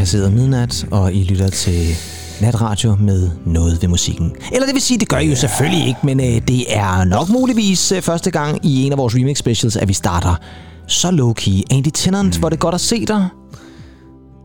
passeret midnat, og I lytter til natradio med noget ved musikken. Eller det vil sige, det gør I jo selvfølgelig ikke, men øh, det er nok muligvis øh, første gang i en af vores remix specials, at vi starter så low-key. Andy Tennant, mm. hvor det godt at se dig.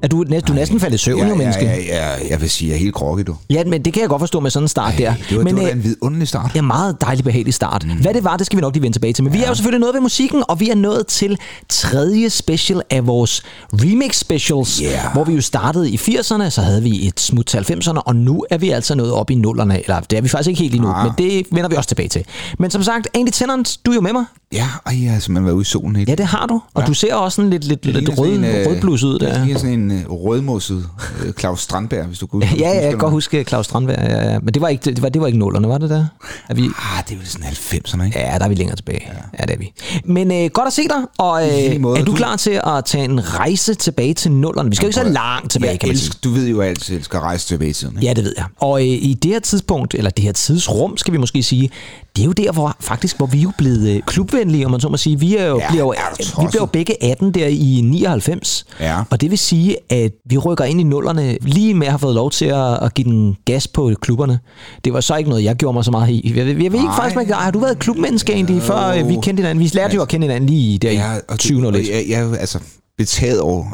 Er du, næ- du er næsten faldet i søvn, Ja, jo, ja, menneske. ja, ja, jeg vil sige, jeg er helt groggy, du. Ja, men det kan jeg godt forstå med sådan en start der. Det var, men, det var øh, en vidunderlig start. Ja, meget dejlig behagelig start. Mm. Hvad det var, det skal vi nok lige vende tilbage til. Men ja. vi er jo selvfølgelig noget ved musikken, og vi er nået til tredje special af vores remix specials, Yeah. hvor vi jo startede i 80'erne, så havde vi et smut til 90'erne, og nu er vi altså nået op i nullerne. Eller det er vi faktisk ikke helt endnu, Ah. men det vender vi også tilbage til. Men som sagt, Andy Tennant, du er jo med mig. Ja, og jeg har simpelthen været ude i solen helt. Ja, det har du. Og Ja. du ser også sådan lidt, lidt, Det lidt rød, en, øh, rødblus ud Det der. ligner sådan en øh, rødmosset øh, Claus Strandberg, hvis du kunne Ja, ja, jeg kan huske godt huske Claus Strandberg, ja, ja. men det var ikke, det var, det var ikke nullerne, var det der? Er vi, Ah, det er vel sådan 90'erne, ikke? Ja, der er vi længere tilbage. Ja, ja det er vi. Men øh, godt at se dig, og øh, måde. er du Du- klar til at tage en rejse tilbage til nullerne? Vi skal jo ikke så langt tilbage, jeg kan man sige. Du ved jo altid, at jeg elsker at rejse tilbage i tiden. Ikke? Ja, det ved jeg. Og øh, i det her tidspunkt, eller det her tidsrum, skal vi måske sige, det er jo der, hvor faktisk, hvor vi er jo blevet øh, klubvenlige, om man så må sige. Vi er jo, Ja, bliver jo, er vi bliver jo begge 18 der i 99. Ja. Og det vil sige, at vi rykker ind i nullerne lige med at have fået lov til at, at give den gas på klubberne. Det var så ikke noget, jeg gjorde mig så meget i. Jeg, jeg, jeg ved ikke Nej. faktisk, man, har du været klubmenneske egentlig, før øh, vi kendte hinanden? Vi lærte jo at kende hinanden lige der Ja, i og du, 2001. og jeg, jeg er altså betaget over,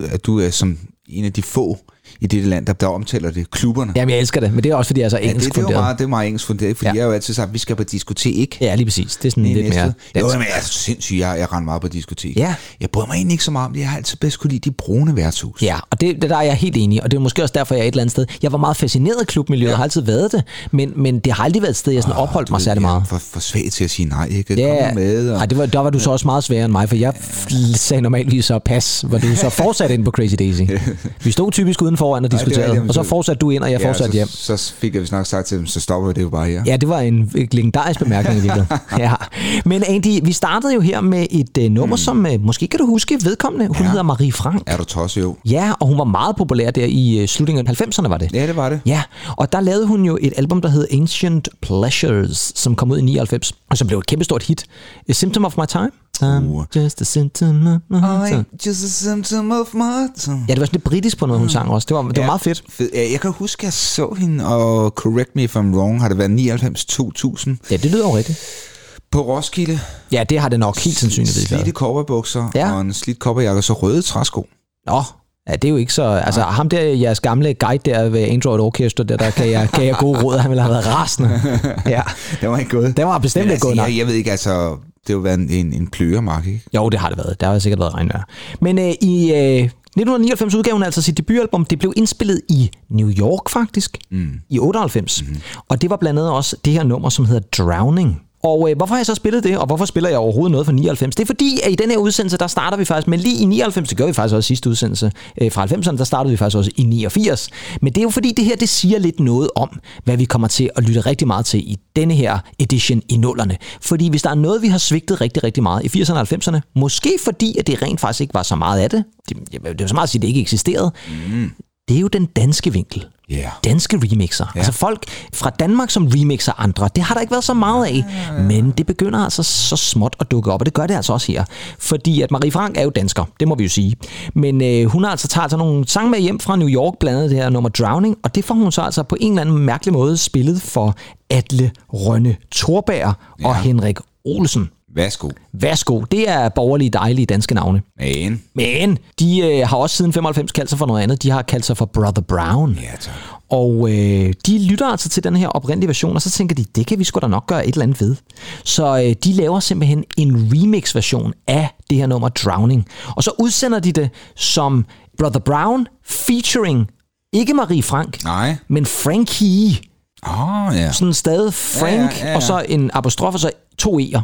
at du er som en af de få i dette land, der, der omtaler det, klubberne. Jamen, jeg elsker det, men det er også, fordi jeg er så Ja, engelsk det, det, er jo meget, det er meget engelsk funderet, fordi Ja. ja. jeg har jo altid sagt, at vi skal på diskotek. Ja, lige præcis. Det er sådan Det er lidt mere næste. Jo, dansk. men jeg er sindssygt, jeg, jeg render meget på diskotek. Ja. Jeg bryder mig egentlig ikke så meget om det. Jeg har altid bedst kunne lide de brune værtshus. Ja, og det, det der er jeg helt enig i, og det er måske også derfor, jeg er et eller andet sted. Jeg var meget fascineret af klubmiljøet, ja. Ja. har altid været det, men, men det har aldrig været et sted, jeg sådan opholdt Du mig særlig er meget. For, for svag til at sige nej, ikke? Kom Ja, nu med. Og, Ej, det var, der var du så også meget sværere end mig, for jeg sagde normalvis så pas, hvor du så fortsatte ind på Crazy Daisy. Vi stod typisk uden foran og er diskuterede, rigtigt, og så fortsatte du ind, og jeg fortsatte så, hjem. Så fik jeg nok sagt til dem, så stopper det jo bare her. Ja, det var en legendarisk bemærkning i virkeligheden. ja. Men Andy, vi startede jo her med et uh, nummer, mm. som uh, måske kan du huske vedkommende. Hun ja. hedder Marie Frank. Er du tosset jo? Ja, og hun var meget populær der i uh, slutningen af 90'erne, var det? Ja, det var det. Ja, og der lavede hun jo et album, der hed Ancient Pleasures, som kom ud i 99, og som blev et kæmpestort hit. A Symptom of My Time. I'm Uh. just a symptom of my just a symptom of my time. Ja, det var sådan lidt britisk på noget, hun sang også. Det var, det var Ja, meget fedt. Fed. Ja, jeg kan huske, at jeg så hende, og correct me if I'm wrong, har det været 99-2000 Ja, det lyder jo rigtigt. på Roskilde. Ja, det har det nok helt sandsynligt Slidte været. kopperbukser Ja. og en slidt kopperjakke, og så røde træsko. Nå, ja, det er jo ikke så... Altså, ham der, jeres gamle guide der ved Android Orchestra, der, der kan jeg, kan jeg gode råd, han ville have været rasende. Ja, Det var ikke gået. det var bestemt ikke gået nok. jeg, jeg ved ikke, altså, det har jo været en, en, en pløremark, ikke? Jo, det har det været. Der har sikkert været regnvejr. Men øh, i øh, 1999 udgav hun altså sit debutalbum. Det blev indspillet i New York faktisk, mm. i 98. Mm. Og det var blandt andet også det her nummer, som hedder Drowning. Og øh, hvorfor har jeg så spillet det, og hvorfor spiller jeg overhovedet noget fra 99? Det er fordi, at i den her udsendelse, der starter vi faktisk, men lige i 99, det gør vi faktisk også sidste udsendelse, øh, fra 90'erne, der startede vi faktisk også i 89. Men det er jo fordi, det her, det siger lidt noget om, hvad vi kommer til at lytte rigtig meget til i denne her edition i nullerne. Fordi hvis der er noget, vi har svigtet rigtig, rigtig meget i 80'erne og 90'erne, måske fordi, at det rent faktisk ikke var så meget af det, det, det er jo så meget at sige, at det ikke eksisterede, mm. det er jo den danske vinkel. Yeah. danske remixer. Ja. Altså folk fra Danmark, som remixer andre, det har der ikke været så meget af. Men det begynder altså så småt at dukke op, og det gør det altså også her. Fordi at Marie Frank er jo dansker, det må vi jo sige. Men øh, hun har altså taget altså nogle sange med hjem fra New York, blandt andet det her nummer Drowning, og det får hun så altså på en eller anden mærkelig måde spillet for Atle Rønne Thorberg og Ja. Henrik Olsen. Værsgo. Værsgo, det er borgerlige, dejlige danske navne. Men. Men de øh, har også siden 95 kaldt sig for noget andet. De har kaldt sig for Brother Brown. Ja, tak. Og øh, de lytter altså til den her oprindelige version, og så tænker de, det kan vi sgu da nok gøre et eller andet ved. Så øh, de laver simpelthen en remix-version af det her nummer Drowning. Og så udsender de det som Brother Brown featuring ikke Marie Frank, Nej. men Frankie. Åh, oh, ja. Sådan stadig Frank, Ja, ja, ja, ja. og så en apostrof, og så to E'er.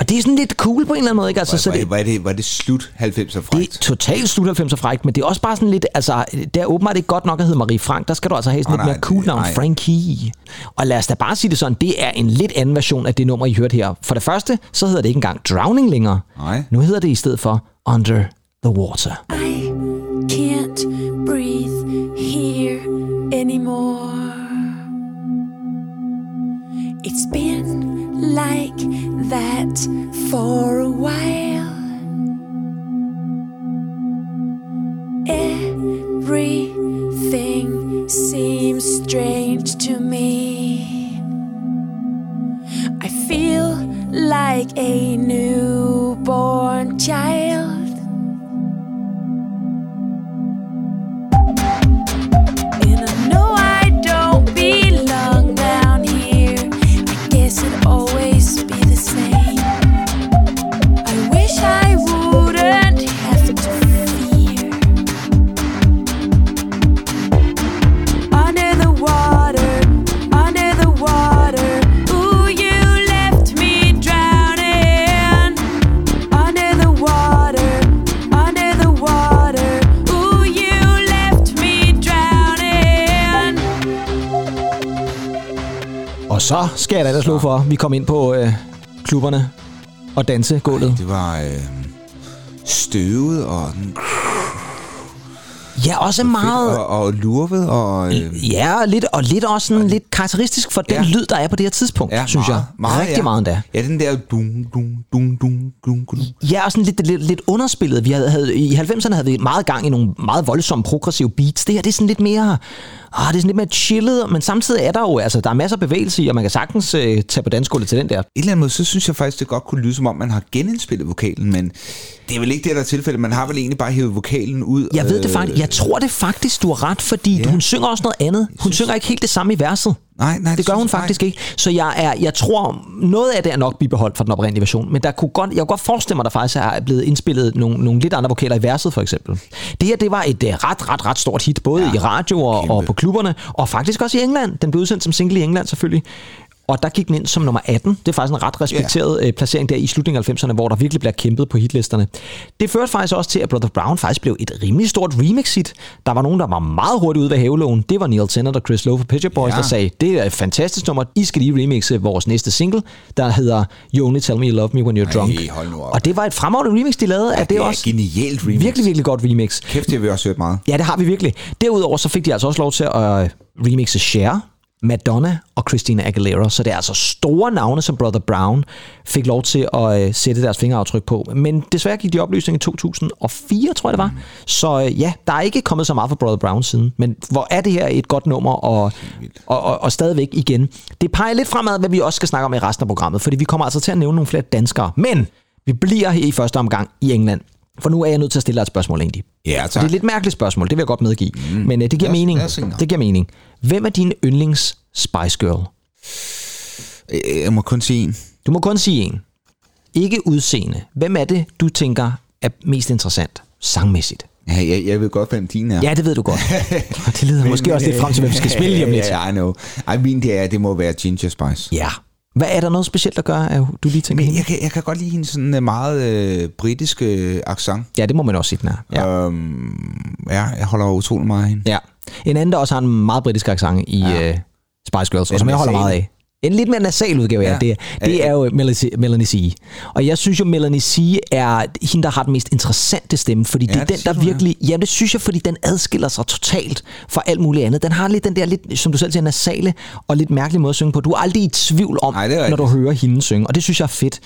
Og det er sådan lidt cool på en eller anden måde, ikke? Altså, Var, så var, det, var, det, var det slut 90'er det er frækt? totalt slut 90'er frækt, men det er også bare sådan lidt, altså, det er åbenbart ikke godt nok at hedde Marie Frank. Der skal du altså have sådan Åh, lidt nej, mere cool navn. Frankie. Og lad os da bare sige det sådan, det er en lidt anden version af det nummer, I hørte her. For det første, så hedder det ikke engang Drowning længere. Nej. Nu hedder det i stedet for Under the Water. I can't breathe here anymore. It's been like that for a while. For, vi kom ind på øh, klubberne og dansegulvet. Det var øh, støvet og, Ja, også meget... og, og lurvet og... Øh, Ja, og lidt, og lidt også sådan lidt karakteristisk for den Ja. lyd, der er på det her tidspunkt, ja, synes meget, jeg. Meget, Rigtig ja. meget endda. Ja, den der dum, dum, dum, dum, dum, dum. Ja, og sådan lidt, lidt, lidt underspillet. Vi havde, havde, I 90'erne havde vi meget gang i nogle meget voldsomme progressive beats. Det her det er sådan lidt mere... Ah, det er sådan lidt mere chillet, men samtidig er der jo, altså, der er masser af bevægelse i, og man kan sagtens øh, tage på dansegulvet til den der. Et eller andet måde, så synes jeg faktisk, det godt kunne lyde som om, man har genindspillet vokalen, men det er vel ikke det, der er tilfældet. Man har vel egentlig bare hævet vokalen ud. Jeg ved det øh, faktisk. Jeg tror det faktisk, du har ret, fordi Ja. hun synger også noget andet. Hun synger ikke helt det samme i verset. Nej, nej, Det gør synes hun faktisk nej. ikke. Så jeg, er, jeg tror, noget af det er nok bibeholdt fra den oprindelige version, men der kunne godt, jeg kunne godt forestille mig, at der faktisk er blevet indspillet nogle, nogle lidt andre vokaler i verset, for eksempel. Det her, det var et uh, ret, ret, ret stort hit, både ja, i radio og, kæmpe. og på klubberne, og faktisk også i England. Den blev udsendt som single i England, selvfølgelig. Og der gik den ind som nummer 18. Det er faktisk en ret respekteret yeah. placering der i slutningen af 90'erne, hvor der virkelig bliver kæmpet på hitlisterne. Det førte faktisk også til, at Brother Brown faktisk blev et rimelig stort remix-hit. Der var nogen, der var meget hurtigt ude ved havelån. Det var Neil Tennant og Chris Lowe fra Picture Boys, Ja. der sagde, det er et fantastisk nummer. I skal lige remixe vores næste single, der hedder You Only Tell Me You Love Me When You're Drunk. hold nu op. Og det var et fremragende remix, de lavede. Ja, det, det er også genialt remix. virkelig, virkelig godt remix. Kæft, det har vi også hørt meget. Ja, det har vi virkelig. Derudover så fik de altså også lov til at øh, remixe Cher, Madonna og Christina Aguilera. Så det er altså store navne, som Brother Brown fik lov til at øh, sætte deres fingeraftryk på. Men desværre gik de opløsning i 2004, tror jeg det var. Mm. Så øh, ja, der er ikke kommet så meget fra Brother Brown siden. Men hvor er det her et godt nummer, og, og, og, og stadigvæk igen. Det peger lidt fremad, hvad vi også skal snakke om i resten af programmet, fordi vi kommer altså til at nævne nogle flere danskere. Men vi bliver her i første omgang i England. For nu er jeg nødt til at stille dig et spørgsmål, egentlig. Ja, Og tak. det er et lidt mærkeligt spørgsmål, det vil jeg godt medgive. Mm. Men uh, det giver mening. Det giver mening. Hvem er din yndlings Spice Girl? Øh, Jeg må kun sige en. Du må kun sige en. Ikke udseende. Hvem er det, du tænker er mest interessant sangmæssigt? Ja, jeg, jeg ved godt, hvem din er. Ja, det ved du godt. Og det leder måske også lidt frem til, hvem vi skal spille lige om lidt. Ja, I know. Ej, min det er, det må være Ginger Spice. Ja. Hvad er der noget specielt, der gør, at du lige tænker Men hende? jeg kan, jeg kan godt lide hendes sådan øh, meget øh, britiske øh, accent. Ja, det må man også sige, den er. Ja. Øhm, ja, jeg holder utrolig meget af hende. ja. En anden, der også har en meget britisk accent i ja. uh, Spice Girls, og som jeg holder meget af. En lidt mere nasal udgave, ja. Ja. Det, det er jo Melanie- C. Og jeg synes jo, Melanie C. er hende, der har den mest interessante stemme, fordi ja, det er den, der du, virkelig... Ja, det synes jeg, fordi den adskiller sig totalt fra alt muligt andet. Den har lidt den der, lidt, som du selv siger, nasale og lidt mærkelig måde at synge på. Du er aldrig i tvivl om, Nej, når du hører hende synge, og det synes jeg er fedt.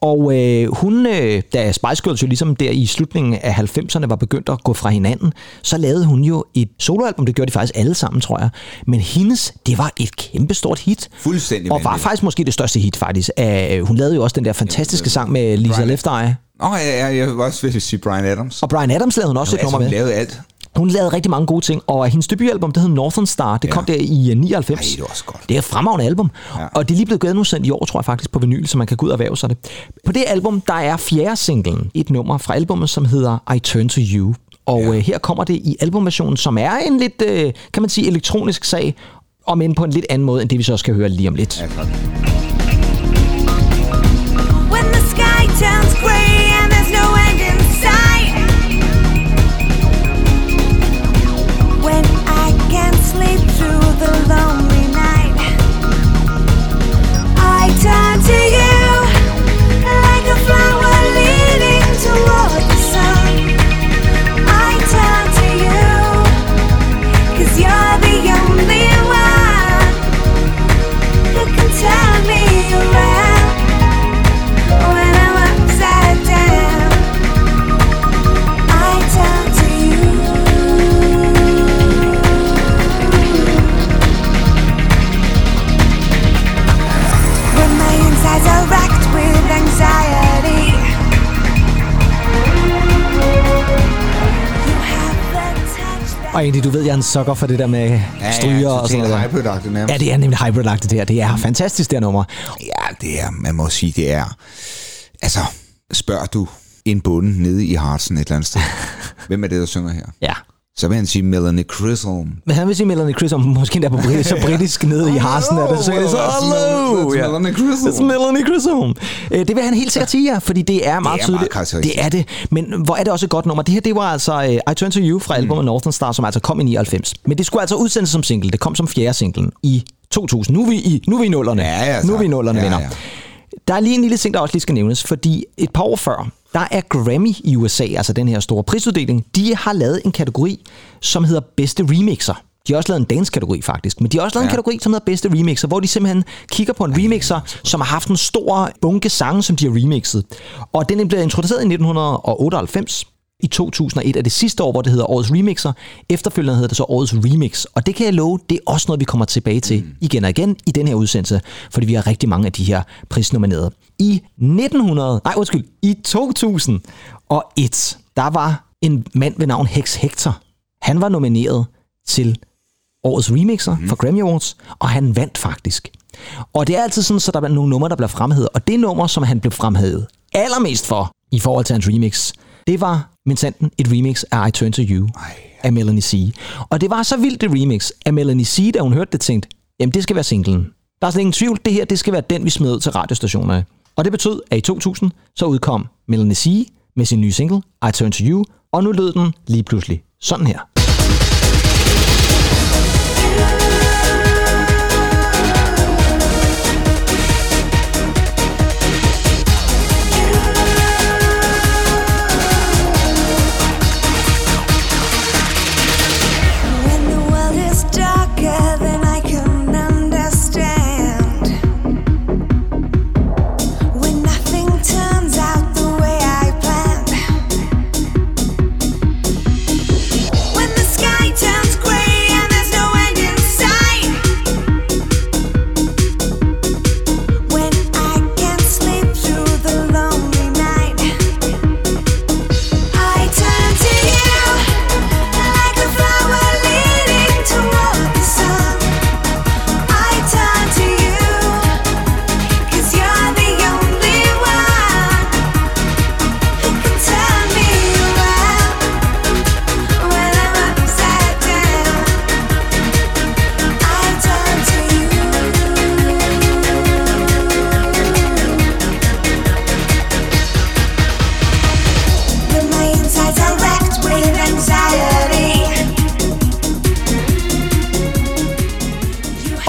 Og øh, hun, øh, da Spice Girls jo ligesom der i slutningen af 90'erne var begyndt at gå fra hinanden, så lavede hun jo et soloalbum, det gjorde de faktisk alle sammen, tror jeg. Men hendes, det var et kæmpestort hit. Fuldstændig Og var vanvittigt. faktisk måske det største hit, faktisk. Uh, hun lavede jo også den der fantastiske sang med Lisa Brian- Left Eye. Åh, oh, ja, ja, jeg vil også vil sige Brian Adams. Og Brian Adams lavede hun også et altså, nummer hun med. lavede alt. Hun lavede rigtig mange gode ting, og hendes debutalbum, det hed Northern Star, det Ja. kom der i øh, 99. Ej, det var også godt. Det er et fremragende album, Ja. og det er lige blevet genudsendt i år, tror jeg faktisk, på vinyl, så man kan gå ud og erhverve sig det. På det album, der er fjerde singlen, et nummer fra albumet, som hedder I Turn To You. Og Ja. ja. øh, her kommer det i albumversionen, som er en lidt, øh, kan man sige, elektronisk sag, om end på en lidt anden måde, end det vi så skal høre lige om lidt. Ja, klart. Og egentlig, du ved, jeg er en sukker for det der med Ja, stryger ja, og sådan noget. totalt hybrid nærmest. Ja, det er nemlig hybrid det her. Det er fantastisk, det her nummer. Ja, det er, man må sige, det er... Altså, spørger du en bonde nede i Hartsen et eller andet sted, hvem er det, der synger her? Ja. Så vil han sige Melanie Chisholm. Men han vil sige Melanie Chisholm, måske endda på britisk, så britisk nede i Harsen. Er det, så, well, så, hello! Ja. Melanie Chisholm. It's Melanie Chisholm. Øh, Det vil han helt sikkert sige, ja, fordi det er meget er tydeligt. meget det er det. Men hvor er det også et godt nummer. Det her, det var altså uh, I Turn To You fra albumet Northern Star, som altså kom i 99. Men det skulle altså udsendes som single. Det kom som fjerde singlen i 2000. Nu er vi i, nu er vi i nullerne. Ja, ja, nu er så. vi i nullerne, Ja, venner. ja. Der er lige en lille ting, der også lige skal nævnes, fordi et par år før, der er Grammy i USA, altså den her store prisuddeling, de har lavet en kategori, som hedder bedste remixer. De har også lavet en dance-kategori faktisk, men de har også lavet ja. en kategori, som hedder bedste remixer, hvor de simpelthen kigger på en remixer, som har haft en stor bunke sange, som de har remixet. Og den blev introduceret i 1998. I 2001 er det sidste år, hvor det hedder Årets Remixer. Efterfølgende hedder det så Årets Remix. Og det kan jeg love, det er også noget, vi kommer tilbage til igen og igen i den her udsendelse, fordi vi har rigtig mange af de her prisnominerede. I 1900, nej undskyld, i 2001, der var en mand ved navn Hex Hector. Han var nomineret til årets remixer mm. for Grammy Awards, og han vandt faktisk. Og det er altid sådan, så der er nogle numre, der bliver fremhævet. Og det nummer, som han blev fremhævet allermest for i forhold til hans remix, det var mindsanden et remix af I Turn To You Ej. af Melanie C. Og det var så vildt et remix, at Melanie C, da hun hørte det, tænkte, jamen det skal være singlen. Der er slet ingen tvivl, det her det skal være den, vi smed til radiostationerne. Og det betød, at i 2000, så udkom Melanie C med sin nye single, I Turn To You, og nu lød den lige pludselig sådan her.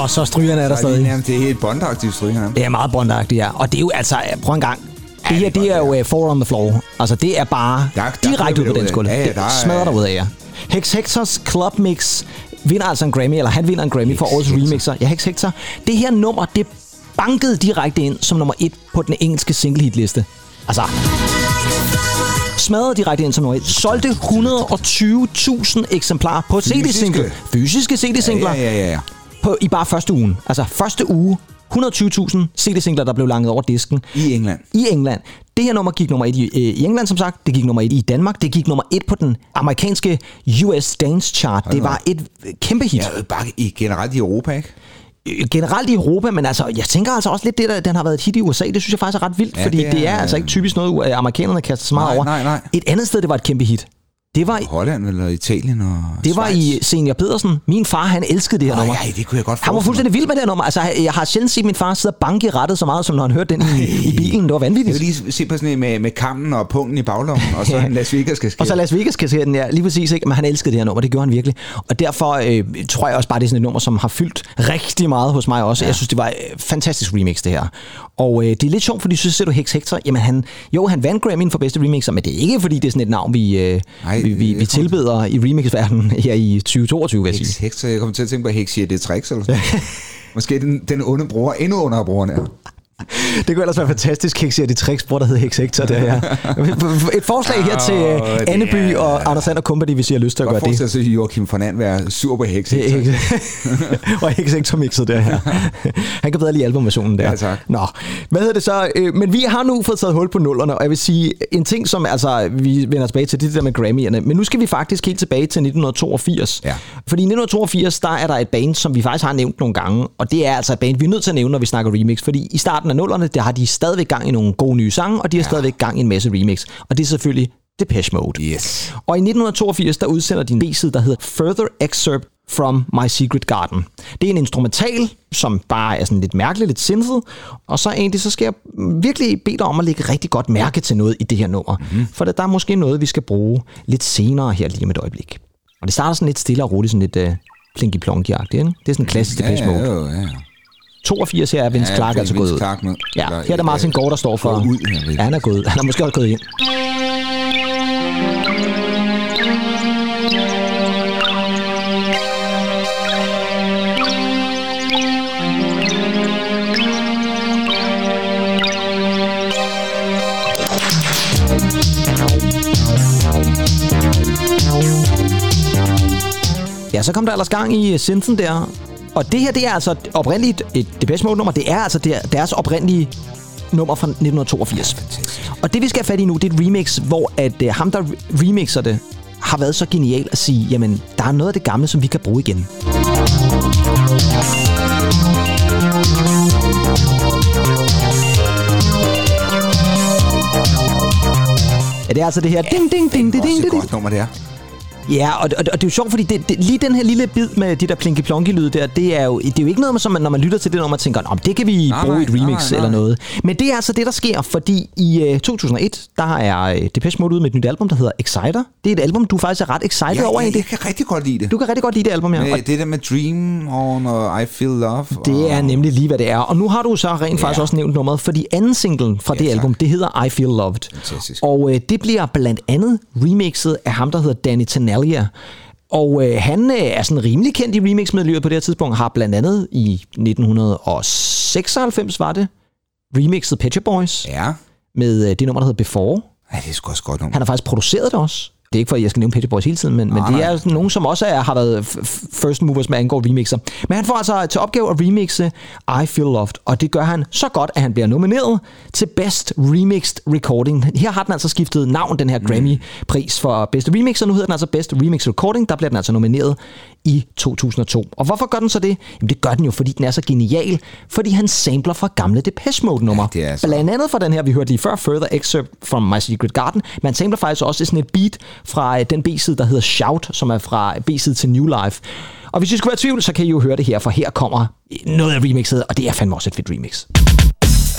Og så strygerne er der er stadig. nærmest, det er helt bondagtigt stryg her. Det er meget bondagtigt, ja. Og det er jo altså, prøv en gang. Det her, det er jo uh, Four on the Floor. Altså, det er bare Der- der direkte ud på den skole. Ja, ja, der er- smadrer der ud af, ja. Hex Hectors Club Mix vinder altså en Grammy, eller han vinder en Grammy for Hex årets Hector. remixer. Ja, Hex Hector. Det her nummer, det bankede direkte ind som nummer et på den engelske single hitliste. Altså, smadrede direkte ind som nummer et. Solgte 120.000 eksemplarer på CD-single. Fysiske CD-singler Ja, ja, ja, ja. På, i bare første ugen. Altså første uge, 120.000 CD-singler, der blev langet over disken I England. i England. Det her nummer gik nummer et i, øh, i England, som sagt. Det gik nummer et i Danmark. Det gik nummer et på den amerikanske US Dance Chart. Det var et øh, kæmpe hit. Ja, bare i, generelt i Europa, ikke? Øh, Generelt i Europa, men altså, jeg tænker altså også lidt det, der den har været et hit i USA. Det synes jeg faktisk er ret vildt, Ja, fordi det er- det er altså ikke typisk noget, øh, amerikanerne kaster så meget Nej, over. nej, nej. Et andet sted, det var et kæmpe hit. Det var, Holland eller Italien og det var i Senior Pedersen. Min far, han elskede det her Ej, nummer. ej, det kunne jeg godt Han var fuldstændig vild med det her nummer. Altså, jeg har sjældent set min far sidde og banke i rettet så meget, som når han hørte den i, i bilen. Det var Jeg vanvittigt. vil lige se på sådan en med, med kammen og punkten i baglommen, og så Ja. en Las Vegas kasket. Og så Las Vegas kassetten, ja, lige præcis, ikke? men han elskede det her nummer, det gjorde han virkelig. Og derfor øh, tror jeg også bare, det er sådan et nummer, som har fyldt rigtig meget hos mig også. Ja. Jeg synes, det var et fantastisk remix, det her. Og øh, det er lidt sjovt, fordi så ser du Hex Hector, jamen han, jo, han vandt Grammy'en for bedste remixer, men det er ikke, fordi det er sådan et navn, vi, øh, Nej, vi, vi, vi tilbeder i remixverdenen her i 2022, vil jeg sige. Hex, så jeg kommer til at tænke på Hex siger det er tricks eller sådan. Måske den, den onde bror, endnu under brugeren er. Det kunne ellers være fantastisk, Hexe og de tricks, hvor der hedder Hex Hector der, ja. Et forslag her til det Anneby er- og Anders Sand og Company, hvis I har lyst til at Godt gøre det. forestille sig Joachim von And være sur på er ikke, og Hex Hector mixet der her. Han kan bedre lide albumversionen der. Ja, tak. Nå, hvad hedder det så? Øh, Men vi har nu fået taget hul på nullerne, og jeg vil sige en ting, som altså, vi vender tilbage til, det det der med Grammy'erne. Men nu skal vi faktisk helt tilbage til 1982. Ja. Fordi i 1982, der er der et band, som vi faktisk har nævnt nogle gange, og det er altså et band, vi er nødt til at nævne, når vi snakker remix, fordi i starten af nullerne, der har de stadigvæk gang i nogle gode nye sange, og de har ja. stadigvæk gang i en masse remix. Og det er selvfølgelig Depeche Mode. Yes. Og i 1982, der udsender de en B-side, der hedder Further Excerpt from My Secret Garden. Det er en instrumental, som bare er sådan lidt mærkelig, lidt sindet. Og så egentlig, så skal jeg virkelig bede dig om at lægge rigtig godt mærke til noget i det her nummer. Mm-hmm. For der er måske noget, vi skal bruge lidt senere her lige om et øjeblik. Og det starter sådan lidt stille og roligt, sådan lidt uh, plinky plonky Det er sådan en klassisk Depeche Ja, Mode. ja, ja, ja. 82 her er Vince Ja, Clark altså Vince gået ud. Clark med. Ja, her er der Martin øh, Gård, der står for... ud. Ja, han er gået. Han er måske også gået ind. Ja, så kom der ellers gang i synten der. Og det her, det er altså oprindeligt et Depeche Mode nummer. Det er altså der, deres oprindelige nummer fra 1982. Og det vi skal have fat i nu, det er et remix, hvor at uh, ham, der remixer det, har været så genial at sige, jamen, der er noget af det gamle, som vi kan bruge igen. Ja, det er altså det her ding, ding, ding, ding, Også ding, et ding, godt nummer, det er. Ja, og, og, og det er jo sjovt, fordi det, det, lige den her lille bid med de der plinky plonky lyde der, det er jo, det er jo ikke noget, som man, når man lytter til det, når man tænker, om det kan vi Nej, bruge i et remix nej, eller nej. noget. Men det er altså det, der sker, fordi i uh, 2001, der er uh, Depeche Mode ude med et nyt album, der hedder Exciter. Det er et album, du faktisk er ret excited Ja, over egentlig. jeg kan rigtig godt lide det. Du kan rigtig godt lide det album, ja. Med det der med Dream On og I Feel Love. det er og... nemlig lige, hvad det er. Og nu har du så rent faktisk Ja. også nævnt nummeret, fordi anden single fra Ja, det tak. album, det hedder I Feel Loved. Fantastisk. Og øh, det bliver blandt andet remixet af ham, der hedder Danny Tenalia. Og øh, han øh, er sådan rimelig kendt i remixmiljøet på det her tidspunkt, har blandt andet i 1996 var det, remixet Pet Shop Boys Ja. med øh, det nummer, der hedder Before. ja, det er sgu også godt nummer. Han har faktisk produceret det også. Det er ikke for, at jeg skal nævne Pet Shop Boys hele tiden, men, men Nej, det nej. er sådan nogen, som også er, har været first movers med angår remixer. Men han får altså til opgave at remixe I Feel Loved, og det gør han så godt, at han bliver nomineret til Best Remixed Recording. Her har den altså skiftet navn, den her Grammy-pris for bedste remix, og nu hedder den altså Best Remixed Recording. Der bliver den altså nomineret i 2002. Og hvorfor gør den så det? Jamen det gør den jo, fordi den er så genial, fordi han sampler fra gamle Depeche Mode-numre. Ja, det er så- Blandt andet fra den her, vi hørte lige før, Further Excerpt from My Secret Garden. Man sampler faktisk også sådan et beat fra øh, den B-side, der hedder Shout, som er fra øh, B-side til New Life. Og hvis I skulle være i tvivl, så kan I jo høre det her, for her kommer øh, noget af remixet, og det er fandme også et fedt remix.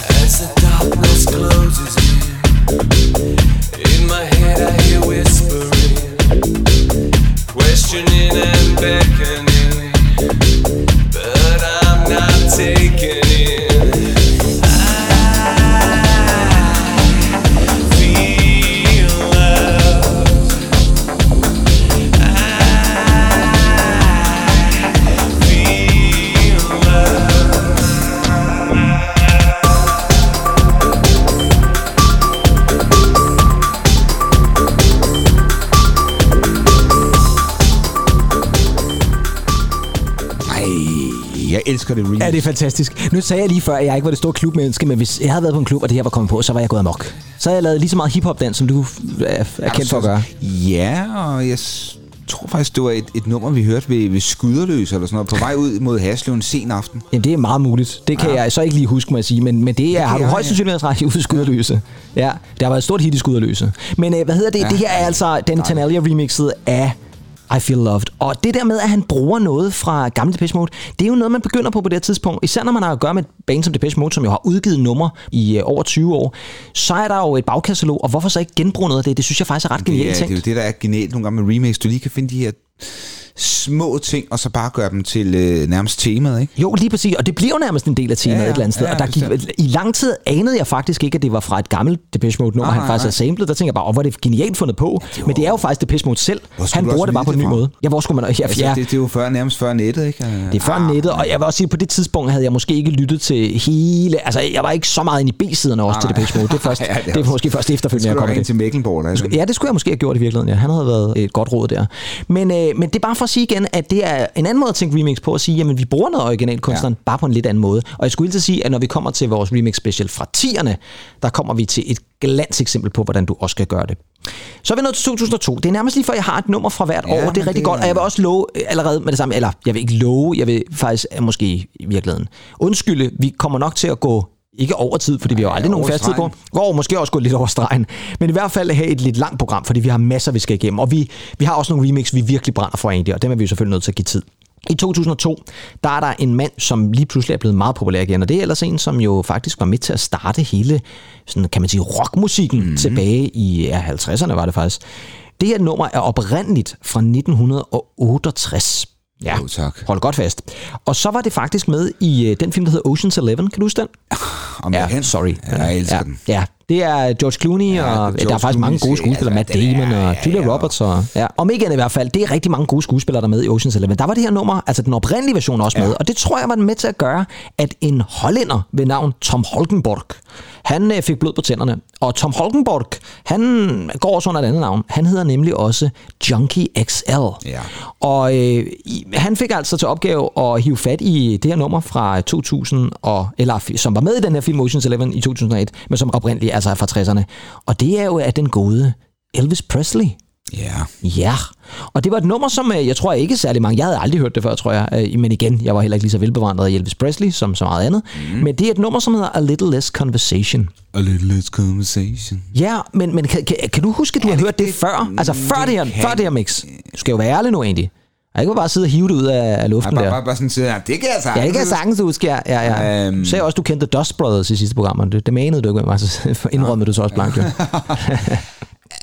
As the darkness closes in, in my head I hear whispering, questioning and beckoning, but I'm not taking jeg elsker det remix. Ja, det er fantastisk. Nu sagde jeg lige før, at jeg ikke var det store klubmenneske, men hvis jeg havde været på en klub, og det her var kommet på, så var jeg gået amok. Så havde jeg lavet lige så meget hiphop dans, som du er, er kendt for at gøre. Ja, og jeg tror faktisk, det var et, et nummer, vi hørte ved, ved Skyderløs eller sådan noget, på vej ud mod Haslev en sen aften. Jamen, det er meget muligt. Det kan ja. jeg så ikke lige huske, må jeg sige. Men, men det, er, har du højst sandsynligt ret i ude Skyderløse. Ja, det har været et stort hit i Skyderløse. Men øh, hvad hedder det? Ja. Det her er altså Danny Tenalia remixet af I Feel Loved. Og det der med, at han bruger noget fra gamle Depeche Mode, det er jo noget, man begynder på på det her tidspunkt. Især når man har at gøre med et band som Depeche Mode, som jo har udgivet numre i øh, over 20 år, så er der jo et bagkatalog, og hvorfor så ikke genbruge noget af det? Det synes jeg faktisk er ret Det genialt er, det er jo det, der er genialt nogle gange med remakes. Du lige kan finde de her små ting, og så bare gøre dem til øh, nærmest temaet, ikke? Jo, lige præcis, og det bliver jo nærmest en del af temaet Ja, ja, ja. et eller andet sted. Ja, og der gik. I lang tid anede jeg faktisk ikke, at det var fra et gammelt Depeche Mode nummer, han faktisk har samlet. Der tænker jeg bare, åh, hvor er det genialt fundet på. Ja, det var- Men det er jo faktisk Depeche Mode selv. Han bruger det bare på en ny måde. Ja, hvor skulle man... Ja, Altså, ja, det, det er jo før, nærmest før nettet, ikke? det er før Ah, nettet, og jeg vil også sige, at på det tidspunkt havde jeg måske ikke lyttet til hele... Altså, jeg var ikke så meget inde i B-siderne også Nej, til. Depeche Mode. Det er, først, Ja, ja, det er det er også- måske først efterfølgende, jeg kommer ringe til Mecklenborg? Der, Ja, det skulle jeg måske have gjort i virkeligheden. Ja. Han havde været et godt råd der. Men, øh, men det er bare for at sige igen, at det er en anden måde at tænke remix på, at sige, jamen vi bruger noget originalkunstneren, ja. bare på en lidt anden måde. Og jeg skulle lige sige, at når vi kommer til vores remix special fra 10'erne, der kommer vi til et glans eksempel på, hvordan du også skal gøre det. Så er vi nået til 2002. Det er nærmest lige før, jeg har et nummer fra hvert Ja, år. Det er rigtig det- godt. Og jeg vil også love allerede med det samme, eller jeg vil ikke love, jeg vil faktisk måske i virkeligheden undskylde, vi kommer nok til at gå ikke over tid, fordi vi har aldrig nogen over fast tid på. Går måske også gå lidt over stregen. Men i hvert fald have et lidt langt program, fordi vi har masser, vi skal igennem. Og vi, vi har også nogle remix, vi virkelig brænder for egentlig, og dem er vi jo selvfølgelig nødt til at give tid. I 2002, der er der en mand, som lige pludselig er blevet meget populær igen, og det er ellers en, som jo faktisk var med til at starte hele, sådan, kan man sige, rockmusikken mm-hmm. tilbage i ja, 50'erne, var det faktisk. Det her nummer er oprindeligt fra 1968. Ja, Jo, tak. hold godt fast. Og så var det faktisk med i øh, den film, der hedder Ocean's Eleven. Kan du huske den? Om hen. sorry. Ja, jeg elsker ja, den. Ja, det er George Clooney, Ja, og George der er faktisk Clooney mange gode skuespillere. altså, Matt den er- Damon og ja, Julia ja. Roberts. Og, ja. Om ikke andet i hvert fald, det er rigtig mange gode skuespillere, der er med i Ocean's Eleven. Der var det her nummer, altså den oprindelige version også med, og det tror jeg var med til at gøre, at en hollænder ved navn Tom Holkenborg, han øh, fik blod på tænderne. Og Tom Holkenborg, han går også under et andet navn. Han hedder nemlig også Junkie XL. Ja. Og øh, han fik altså til opgave at hive fat i det her nummer fra 2000, og, eller som var med i den her film Ocean's Eleven i 2001, men som oprindeligt altså fra 60'erne. Og det er jo af den gode Elvis Presley. Ja. Ja, og det var et nummer, som øh, jeg tror ikke særlig mange, jeg havde aldrig hørt det før, tror jeg, øh, men igen, jeg var heller ikke lige så velbevandret i Elvis Presley som så meget andet, mm. men det er et nummer, som hedder A Little Less Conversation. A little less conversation. Ja, men, men kan, kan, kan du huske, at du har hørt det før? Altså før det, her, kan- før det her mix. Du skal jo være ærlig nu egentlig. Jeg kan ikke bare sidde og hive det ud af, af luften Bare, der. bare, bare sådan sige, ja, det kan jeg sagtens. Ja, det kan jeg sagtens huske, ja. ja, ja. Øhm. Du sagde også, du kendte Dust Brothers i sidste program, og det, det manede du ikke med mig, så indrømmede du så også blankt. Jo.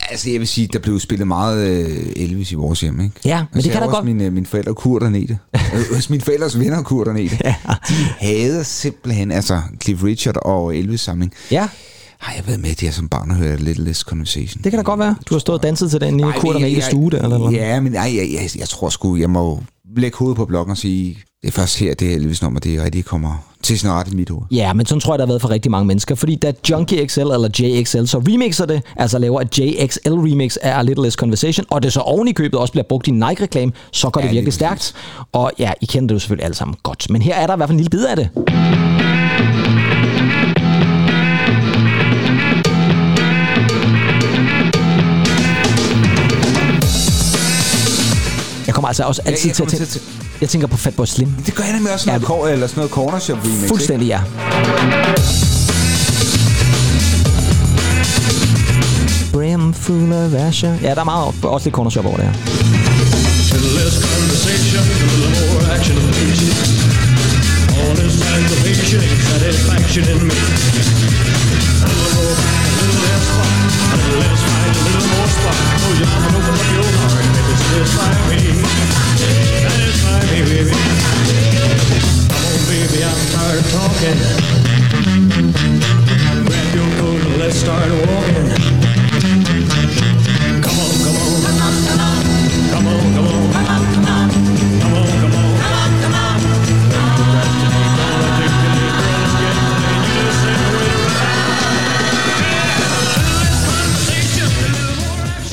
Altså, jeg vil sige, der blev spillet meget øh, Elvis i vores hjem, ikke? Ja, men det altså, kan jeg da godt- Mine, øh, mine forældre kur dernede. Øh, Hos mine forældres venner kur dernede. Ja. De hader simpelthen, altså Cliff Richard og Elvis samling. Ja, Har jeg været med at som barn og hørt Little Less Conversation? det kan da godt være. Du har stået og danset til den i Kurt og stue der, eller hvad? Ja, men nej, jeg, jeg, jeg tror sgu, jeg må lægge hovedet på blokken og sige, det er først her, det Elvis-nummer, det rigtig kommer til snart i mit hoved. Ja, men sådan tror jeg, der har været for rigtig mange mennesker. Fordi da Junkie XL eller JXL så remixer det, altså laver et JXL remix af A Little Less Conversation, og det så oven i købet også bliver brugt i Nike-reklame, så går Ja, det virkelig stærkt. Og ja, I kender det jo selvfølgelig alle sammen godt. Men her er der i hvert fald en lille bid af det. Kommer altså også altid jeg til at tænke... til Jeg tænker på Fatboy Slim. Det gør jeg nemlig også noget, Ja, ja, eller sådan noget corner shop remix. ikke? Fuldstændig ja. Brim full of Asher. Ja, der er meget, også lidt corner shop over det her. a little more in me. Talking. Grab your coat and let's start walking. Come on, come on. Come on, come on. Come on, come on.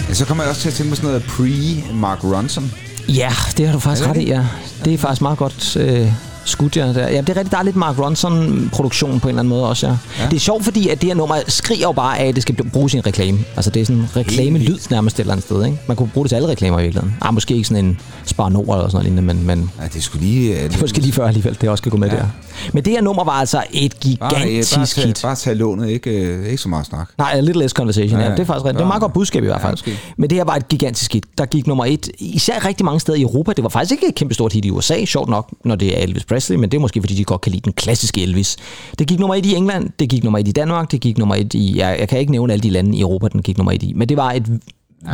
Ja, Så kommer jeg også til at tænke på sådan noget pre-Mark Ronson. Ja, det har du faktisk ret i, ja. Det er faktisk meget godt øh, skudt, ja. Der. ja. det er rigtigt, der er lidt Mark Ronson-produktion på en eller anden måde også, ja. ja. Ja. Det er sjovt, fordi at det her nummer skriger jo bare af, at det skal bruges i en reklame. Altså, det er sådan en reklame-lyd nærmest et eller andet sted, ikke? Man kunne bruge det til alle reklamer i virkeligheden. Ah, måske ikke sådan en Spar Nord eller sådan noget lignende, men, men Ja, det skulle lige... Uh, det måske lige før alligevel, det også skal gå med ja. Ja. der. Men det her nummer var altså et bare, øh, gigantisk bare, tage, hit. bare tage lånet, ikke, øh, ikke så meget snak. Nej, a little less conversation, ja, Ja, ja. det er faktisk rigtigt. Det er et meget godt budskab i hvert Ja, fald. måske. Men det her var et gigantisk hit. Der gik nummer et, især rigtig mange steder i Europa. Det var faktisk ikke et kæmpe stort hit i USA, sjovt nok, når det er Elvis Presley, men det er måske, fordi de godt kan lide den klassiske Elvis. Det gik nummer et i England, det gik nummer et i Danmark, det gik nummer et i, jeg, jeg kan ikke nævne alle de lande i Europa, den gik nummer et i, men det var et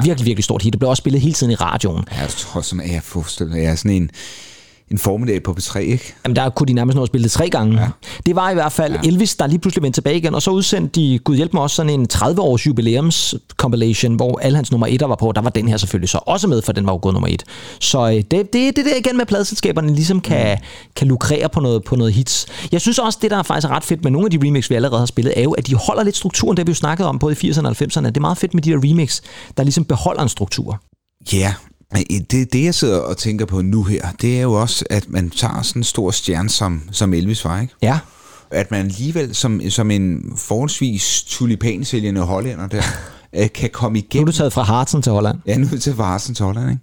Virkelig, virkelig stort hit. Det blev også spillet hele tiden i radioen. Jeg tror, som jeg er sådan en, en formiddag på B3, ikke? Jamen, der kunne de nærmest nå at spille det tre gange. Ja. Det var i hvert fald ja. Elvis, der lige pludselig vendte tilbage igen, og så udsendte de, gud hjælp mig også, sådan en 30-års jubilæums compilation, hvor alle hans nummer 1'er var på. Der var den her selvfølgelig så også med, for den var jo gået nummer 1. Så øh, det, det, det der igen med at pladselskaberne ligesom kan, mm. kan lukrere på noget, på noget hits. Jeg synes også, det der er faktisk er ret fedt med nogle af de remix, vi allerede har spillet, er jo, at de holder lidt strukturen, det vi jo snakket om både i 80'erne og 90'erne. Det er meget fedt med de der remix, der ligesom beholder en struktur. Ja, men det, det jeg sidder og tænker på nu her, det er jo også, at man tager sådan en stor stjerne som, som Elvis var, ikke? Ja, At man alligevel som, som en forholdsvis tulipansælgende hollænder der, øh, kan komme nu er igennem... du taget fra Hartsen til Holland. Ja, nu er det til Varsen til Holland, ikke?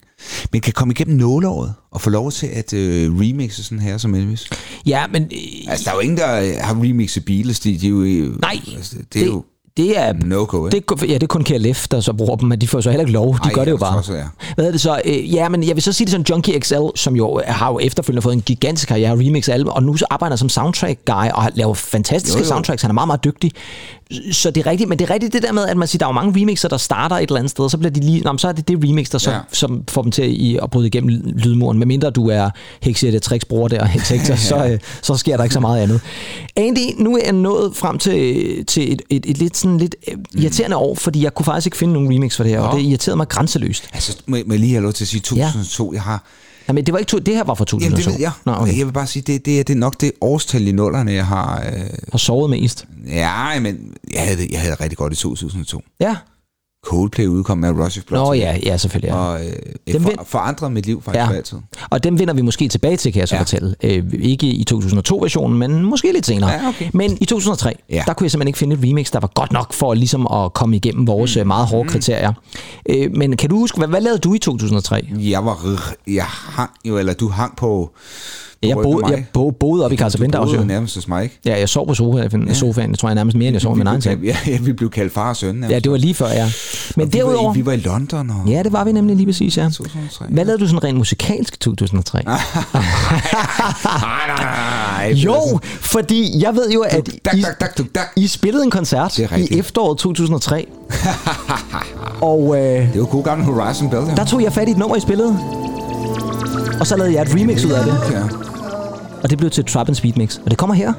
Men kan komme igennem nåleåret og få lov til at øh, remixe sådan her som Elvis. Ja, men øh, Altså, der er jo ingen, der har remixet Beatles. De, de er jo, nej, altså, det er jo det er no-go, ikke? Det, kun- ja, det er kun KLF, der så bruger dem, men de får så heller ikke lov. De Ej, gør det jo bare. også, ja. Hvad er det så? Øh, ja, men jeg vil så sige det sådan, Junkie XL, som jo har jo efterfølgende fået en gigantisk karriere, remix album, og nu så arbejder som soundtrack guy og laver fantastiske Jo, jo. soundtracks. Han er meget, meget dygtig. Så det er rigtigt, men det er rigtigt det der med, at man siger, der er jo mange remixer, der starter et eller andet sted, og så bliver de lige, nå, så er det det remix, der så, Ja. ja. som får dem til at, at bryde igennem lydmuren. Medmindre du er Hexette Tricks bror der, Hexector, så, øh, så sker der ikke så meget andet. Andy, nu er jeg nået frem til, til et, et, et, lidt, sådan lidt øh, irriterende år, fordi jeg kunne faktisk ikke finde nogen remix for det her, og Nå. det irriterede mig grænseløst. Altså, må, må jeg lige have lov til at sige 2002? Ja. Jeg har... Jamen, det var ikke to, det her var fra 2002. Jamen, det ved jeg. Nå, okay. Jeg vil bare sige, det, det, er, det er nok det årstal i nullerne, jeg har... Øh, Har sovet mest. ja, men jeg havde, det- jeg havde det rigtig godt i 2002. Ja. Coldplay udkom med Rush of Blood. Nå ja, ja, selvfølgelig. Ja. Og øh, Dem for, forandrede mit liv faktisk Ja. altid. Og dem vender vi måske tilbage til, kan jeg så Ja. fortælle. Øh, ikke i 2002-versionen, men måske lidt senere. Ja, okay. Men i 2003, Ja. der kunne jeg simpelthen ikke finde et remix, der var godt nok for ligesom at komme igennem vores mm. meget hårde kriterier. Øh, men kan du huske, hvad, hvad lavede du i 2003? Jeg var... Jeg hang jo, eller du hang på... Jeg boede, jeg bo, boede op i Carlsen Du boede nærmest hos mig, ikke? Ja, jeg sov på sofaen, ja. sofaen. Jeg tror jeg nærmest mere, end jeg sov i Vi min egen seng. Ja, vi blev kaldt far og søn. nærmest. Ja, det var lige før, ja. Men Og vi derudover... Var, i- vi var i London og... Ja, det var vi nemlig lige præcis, ja. 2003, Hvad lavede du sådan rent musikalsk i 2003? Nej, nej. Jo, fordi jeg ved jo, at I. I spillede en koncert er i efteråret 2003. og øh, Det var god gammel Horizon Bell, der tog jeg fat i et nummer, I spillede. Og så lavede jeg et remix ud af det. Ja. Og det blev til et Trap and Speed Mix. Og det kommer her.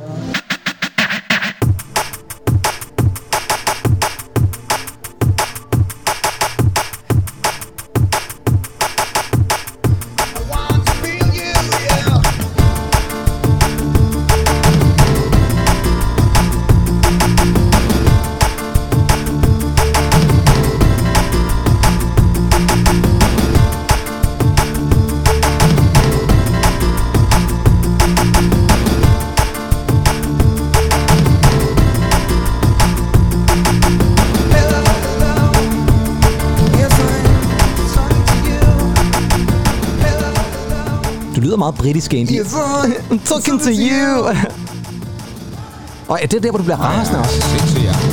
Meget britisk, Andy. I'm talking to you. Og er det der, hvor du bliver rasende også?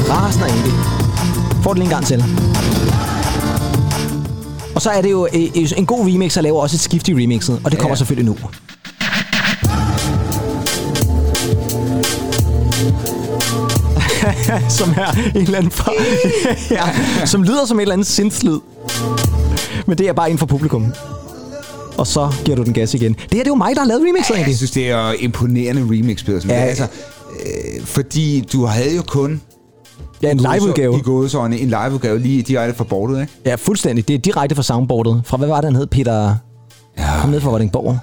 Rasende, Andy. Får du lige en gang til. Og så er det jo øh, øh, en god remix, og laver også et skift i remixet. Og det kommer Ja. selvfølgelig nu. som er en eller anden fra, ja, som lyder som et eller andet sindslyd. Men det er bare inden for publikum. Og så giver du den gas igen. Det her det er jo mig, der har lavet remixet, egentlig. Jeg synes, det er imponerende remix, Pedersen. Ja. Altså, øh, fordi du havde jo kun Ja, en liveudgave. i gåsøjne en liveudgave lige direkte fra bordet, ikke? Ja, fuldstændig. Det er direkte fra soundboardet. Fra, hvad var det, han hed? Peter... Ja. Kom ned fra Vordingborg.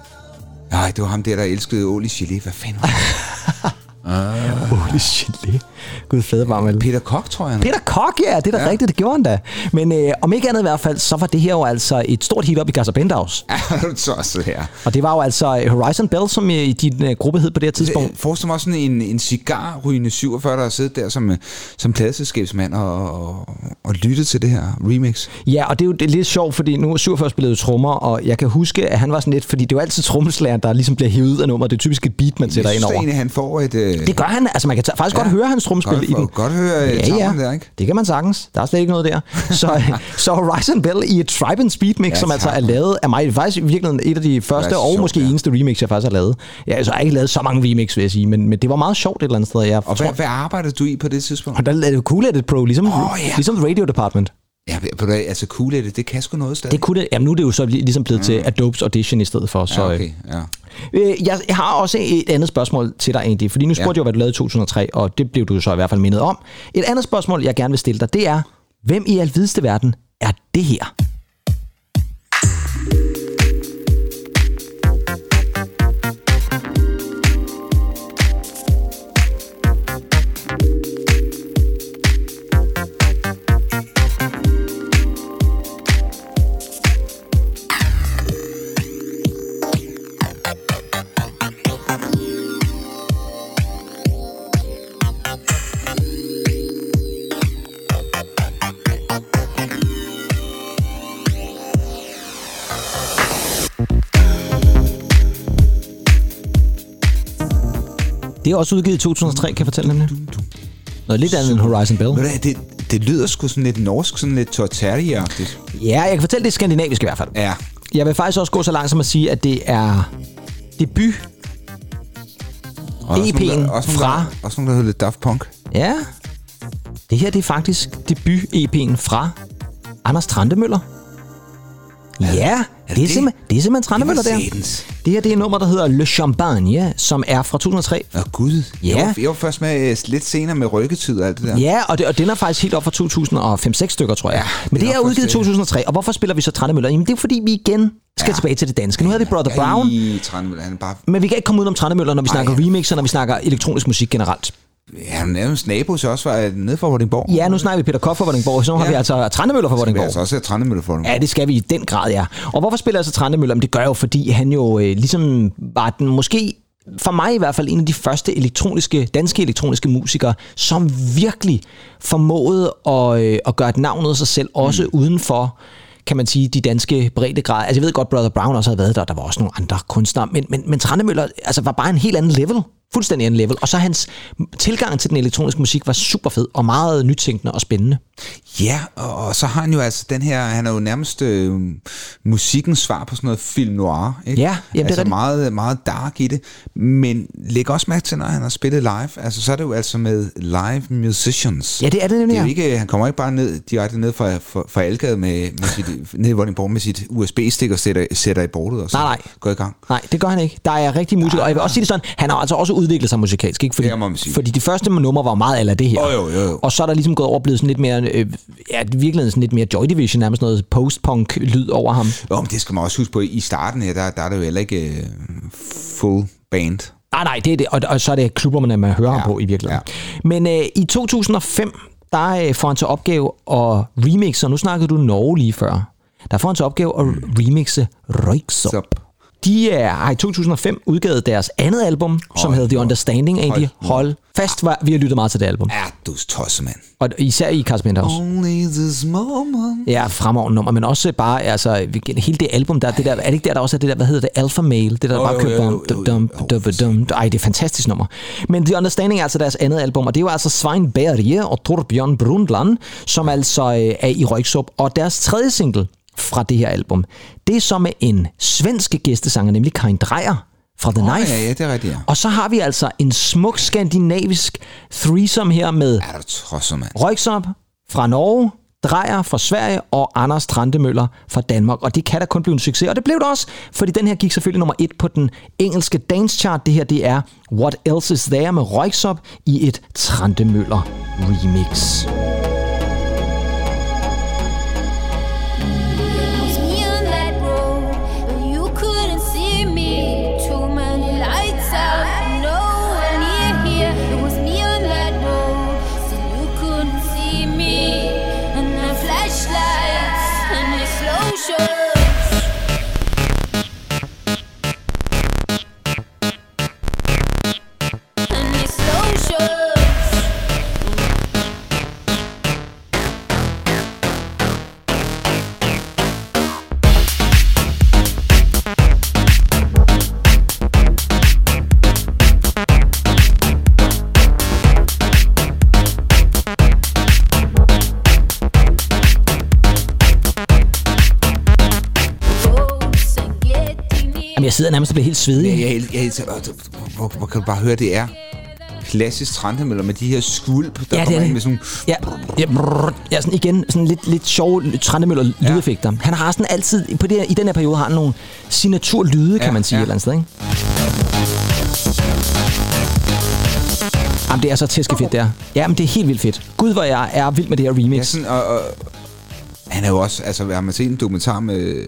Nej, det var ham der, der elskede Ål i gelé. Hvad fanden var det? Holy gelé. Gud faderbarmel. Peter Kok, tror jeg. Peter Kok, ja, det er da Ja. rigtigt, det gjorde han da. Men øh, om ikke andet i hvert fald, så var det her jo altså et stort hit op i Casa Penthouse. Ja, du tosset her. Og det var jo altså øh, Horizon Bell, som øh, i din øh, gruppe hed på det her tidspunkt. Forestil mig også sådan en, en cigarrygende 47, der har siddet der som, øh, som pladselskabsmand og, og, og lyttet til det her remix. Ja, og det er jo det er lidt sjovt, fordi nu er 47 spillede trommer, og jeg kan huske, at han var sådan lidt, fordi det er jo altid trommeslageren, der ligesom bliver hævet af nummeret. Det er typisk et beat, man Jeg sætter ind synes over. egentlig, han får et... Øh, Det gør han, altså man kan faktisk ja. godt høre hans tromspil Godt- i den. godt høre, øh, tavlen der, ikke? Det kan man sagtens. Der er slet ikke noget der. Så, så Horizon Bell i et Tribe and Speed mix, Ja, ja, som altså er lavet af mig. Faktisk i virkeligheden et af de første og sjovt, måske ja. eneste remix, jeg faktisk har lavet. Ja, altså, jeg har ikke lavet så mange remix, vil jeg sige, men, men det var meget sjovt et eller andet sted. Jeg og tror, hvad, hvad arbejdede du i på det tidspunkt? og der lavede Cool Edit Pro, ligesom, Åh, ja. ligesom Radio Department. Ja, ved du altså cool det, det kan sgu noget stadig. Det kunne det. Jamen, nu er det jo så ligesom blevet til Adobes Audition i stedet for. Så, ja, øh, okay, ja. Øh, Jeg har også et andet spørgsmål til dig, Andy, fordi nu spurgte Ja. jeg hvad du lavede i 2003, og det blev du så i hvert fald mindet om. Et andet spørgsmål, jeg gerne vil stille dig, det er, hvem i alvideste verden er det her? Det er også udgivet i 2003, kan jeg fortælle nemlig. Noget lidt andet end Horizon Bell. Ved du hvad, det, det lyder sgu sådan lidt norsk, sådan lidt torteri-agtigt. Ja, jeg kan fortælle, det er skandinavisk i hvert fald. Ja. Jeg vil faktisk også gå så langt som at sige, at det er debut. Og også EP'en nogle, der- også nogle, fra- Der, også nogle, der hedder lidt Daft Punk. Ja, det her det er faktisk debut-EP'en fra Anders Trandemøller. Ja, det, er det? simpelthen, det er simpelthen Trandemøller der. satans. Det her det er et nummer, der hedder Le Champagne, som er fra 2003. Åh gud. Ja. Jeg, var, jeg var først med øh, lidt senere med rykketid og alt det der. Ja, og, det, og den er faktisk helt op fra 2005-6 stykker, tror jeg. Ja, Men det det er er udgivet i først det. 2003, og hvorfor spiller vi så Trandemøller? Jamen det er fordi, vi igen skal Ja. tilbage til det danske. Nu havde vi Brother Brown, I Trandemøller, han er bare... men vi kan ikke komme ud om Trandemøller, når vi snakker Ej. remixer, når vi snakker elektronisk musik generelt. Ja, han nærmest nabo til os var nede fra Vordingborg. Ja, nu snakker vi Peter Koch fra Vordingborg, så nu har Ja. vi altså Trandemøller fra Vi Vordingborg. altså også have Trandemøller for dem. Ja, det skal vi i den grad, ja. Og hvorfor spiller jeg så Trandemøller? Men det gør jo, fordi han jo øh, ligesom var den måske for mig i hvert fald en af de første elektroniske, danske elektroniske musikere, som virkelig formåede at, øh, at gøre et navn ud af sig selv, også mm. uden for kan man sige, de danske breddegrader. Altså jeg ved godt, Brother Brown også havde været der, der var også nogle andre kunstnere, men, men, men Trandemøller altså, var bare en helt anden level. Fuldstændig anden level. Og så hans tilgang til den elektroniske musik var super fed, og meget nytænkende og spændende. Ja, og, så har han jo altså den her, han er jo nærmest øh, musikkens svar på sådan noget film noir. Ikke? Ja, jamen, det er altså meget, meget dark i det. Men læg også mærke til, når han har spillet live, altså så er det jo altså med live musicians. Ja, det er det nemlig, Det er jo ikke, han kommer ikke bare ned, direkte ned fra, fra, fra Algade med, med sit, ned i Vordingborg med sit USB-stik og sætter, sætter i bordet og så Nej, nej. går i gang. Nej, det gør han ikke. Der er rigtig musikere, og jeg vil også sige det sådan, han har altså også udviklet sig musikalsk, ikke? Fordi, Det må man sige. fordi de første numre var meget eller det her. Jo, jo, jo, jo. Og så er der ligesom gået over blevet sådan lidt mere, øh, ja, i virkeligheden sådan lidt mere Joy Division, nærmest noget post-punk-lyd over ham. Jo, men det skal man også huske på, i starten her, der, der er det jo heller ikke øh, full band. Nej, nej, det er det, og, og så er det klubberne, man hører ja, ham på i virkeligheden. Ja. Men øh, i 2005, der øh, får han til opgave at remixe, og nu snakkede du Norge lige før. Der får han til opgave at remixe Røyksopp. De er, har i 2005 udgivet deres andet album, som Hold hedder The. Understanding, Andy. Hold nu. Hold fast, var, vi har lyttet meget til det album. er du tosse, mand. Og især i Carsten. Only this moment. Ja, fremragende nummer, men også bare, altså, hele det album der, det der, er det ikke der, der også er det der, hvad hedder det, Alpha Male, det der Jo, bare kører dum, dum, jo. dum, dum, ej, det er et fantastisk nummer. Men The Understanding er altså deres andet album, og det er jo altså Svein Berge og Torbjørn Brundtland, som altså øh, er i Røyksup, og deres tredje single fra det her album, det er så med en svensk gæstesanger, nemlig Karin Dreyer fra The Nå, Knife. ja, ja, det er rigtigt, ja. Og så har vi altså en smuk skandinavisk threesome her med. Røyksopp fra Norge, Drejer fra Sverige og Anders Trandemøller fra Danmark. Og det kan da kun blive en succes. Og det blev det også, fordi den her gik selvfølgelig nummer et på den engelske dance chart. Det her, det er What Else Is There med Røyksopp i et Trandemøller remix. was Jamen, jeg sidder nærmest og bliver helt svedig. Jeg, jeg, jeg, jeg, hvor, hvor, kan du bare høre, det er klassisk Trandemøller med de her skvulp, der Ja, det kommer er ind det. med sådan Ja, ja, brrr, ja sådan igen, sådan lidt, lidt sjove Trandemøller lydeffekter. Han har sådan altid, på det i den her periode har han nogle signaturlyde, kan Ja, man sige, ja. et eller andet sted, ikke? Jamen, det er så tæskefedt, der. Ja, men det er helt vildt fedt. Gud, hvor jeg er vild med det her remix. Ja, sådan, og, og, han er jo også, altså har man set en dokumentar med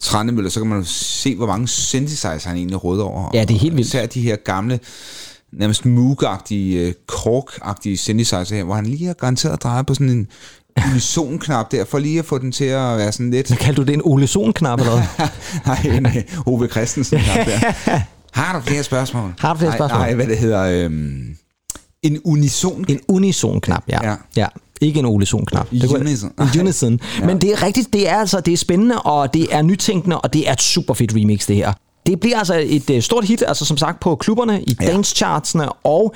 Trandemøller, så kan man jo se, hvor mange synthesizer han egentlig råder over. Ja, det er helt vildt. Især de her gamle, nærmest Moog-agtige, Korg-agtige synthesizer her, hvor han lige har garanteret drejet på sådan en unison-knap der, for lige at få den til at være sådan lidt... Hvad kalder du det? En Ole Sohn-knap, eller hvad? Nej, en øh, Ove Christensen knap der. Har du flere spørgsmål? Har du flere spørgsmål? Nej, hvad det hedder... Øhm, en unison En unison-knap, ja. Ja. ja. Ja. Ikke en Ole Sohn-knap. Unison. Unison. Men det er rigtigt, det er altså det er spændende, og det er nytænkende, og det er et super fedt remix, det her. Det bliver altså et øh, stort hit, altså som sagt på klubberne, i Ja. dance-chartsene, og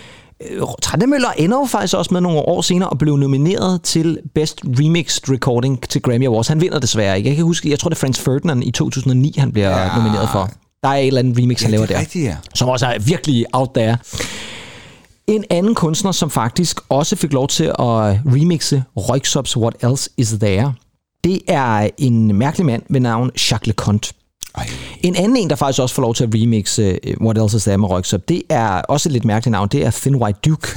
øh, Trandemøller ender jo faktisk også med nogle år senere og blev nomineret til Best Remixed Recording til Grammy Awards. Han vinder desværre ikke. Jeg kan huske, jeg tror det er Franz Ferdinand i 2009, han bliver Ja. ja. nomineret for. Der er et eller andet remix, han Ja, laver det er der rigtigt, ja. som også er virkelig out there. En anden kunstner, som faktisk også fik lov til at remixe Røyksops What Else Is There, det er en mærkelig mand ved navn Jacques Leconte. Ej. En anden en, der faktisk også får lov til at remixe uh, What Else Is There med Røyksop, det er også et lidt mærkeligt navn, det er Thin White Duke.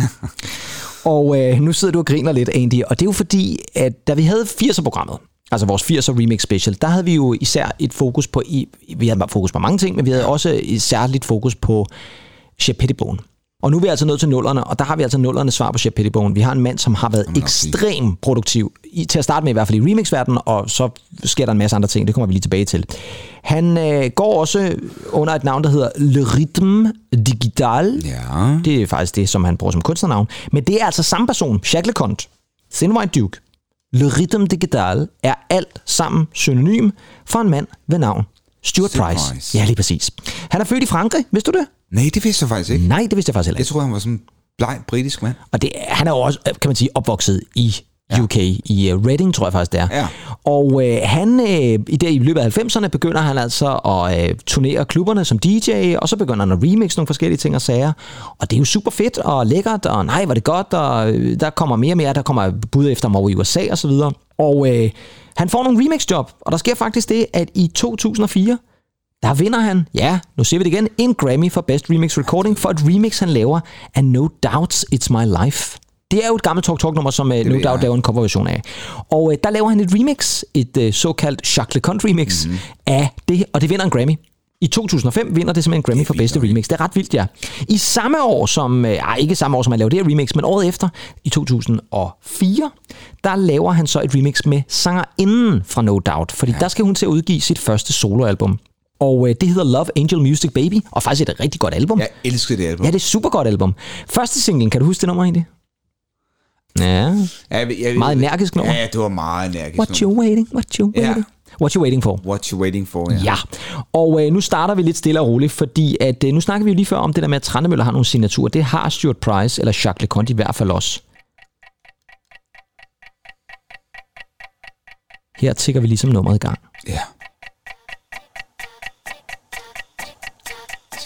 og øh, nu sidder du og griner lidt, Andy, og det er jo fordi, at da vi havde 80'er-programmet, altså vores 80'er remix special, der havde vi jo især et fokus på, vi havde fokus på mange ting, men vi havde også et særligt fokus på Shep Pettibone. Og nu er vi altså nået til nullerne, og der har vi altså nullernes svar på Shep Pettibone. Vi har en mand, som har været ekstremt produktiv, i, til at starte med i hvert fald i remixverdenen, og så sker der en masse andre ting, det kommer vi lige tilbage til. Han øh, går også under et navn, der hedder Le Rhythm Digital. Ja. Det er faktisk det, som han bruger som kunstnernavn. Men det er altså samme person, Jacques Leconte, Thin White Duke, Le Rhythm Digital, er alt sammen synonym for en mand ved navn Stuart Price. Price. Ja, lige præcis. Han er født i Frankrig, vidste du det? Nej, det vidste jeg faktisk ikke. Nej, det vidste jeg faktisk heller Jeg ikke. troede, han var sådan en bleg britisk mand. Og det, han er jo også, kan man sige, opvokset i UK, i uh, Reading, tror jeg faktisk det er. Ja. Og øh, han, øh, i, der, i løbet af 90'erne begynder han altså at øh, turnere klubberne som DJ, og så begynder han at remix nogle forskellige ting og sager. Og det er jo super fedt og lækkert, og nej, var det godt, og øh, der kommer mere og mere, der kommer bud efter ham over i USA og så videre. Og øh, han får nogle remix-job, og der sker faktisk det, at i 2004, der vinder han, ja, nu ser vi det igen, en Grammy for Best Remix Recording for et remix, han laver af No Doubts It's My Life. Det er jo et gammelt Talk Talk nummer, som uh, No Doubt laver en coverversion af. Og uh, der laver han et remix, et uh, såkaldt Jacques LeConte remix mm-hmm. af det, og det vinder en Grammy. I 2005 vinder det simpelthen en Grammy for bedste remix. Det er ret vildt, ja. I samme år som, øh, ikke samme år som han lavede det her remix, men året efter, i 2004, der laver han så et remix med sangerinden fra No Doubt, fordi ja. der skal hun til at udgive sit første soloalbum. Og øh, det hedder Love Angel Music Baby, og faktisk et rigtig godt album. Jeg elskede det album. Ja, det er et super godt album. Første singlen, kan du huske det nummer egentlig? Ja. Ja, jeg, jeg, Meget energisk nummer. Ja, det var meget energisk What you waiting, what you Ja. What you waiting for. What you waiting for, ja. Ja, og øh, nu starter vi lidt stille og roligt, fordi at, øh, nu snakker vi jo lige før om det der med, at Trandemøller har nogle signaturer. Det har Stuart Price eller Jacques Leconte i hvert fald også. Her tigger vi ligesom nummeret i gang. ja.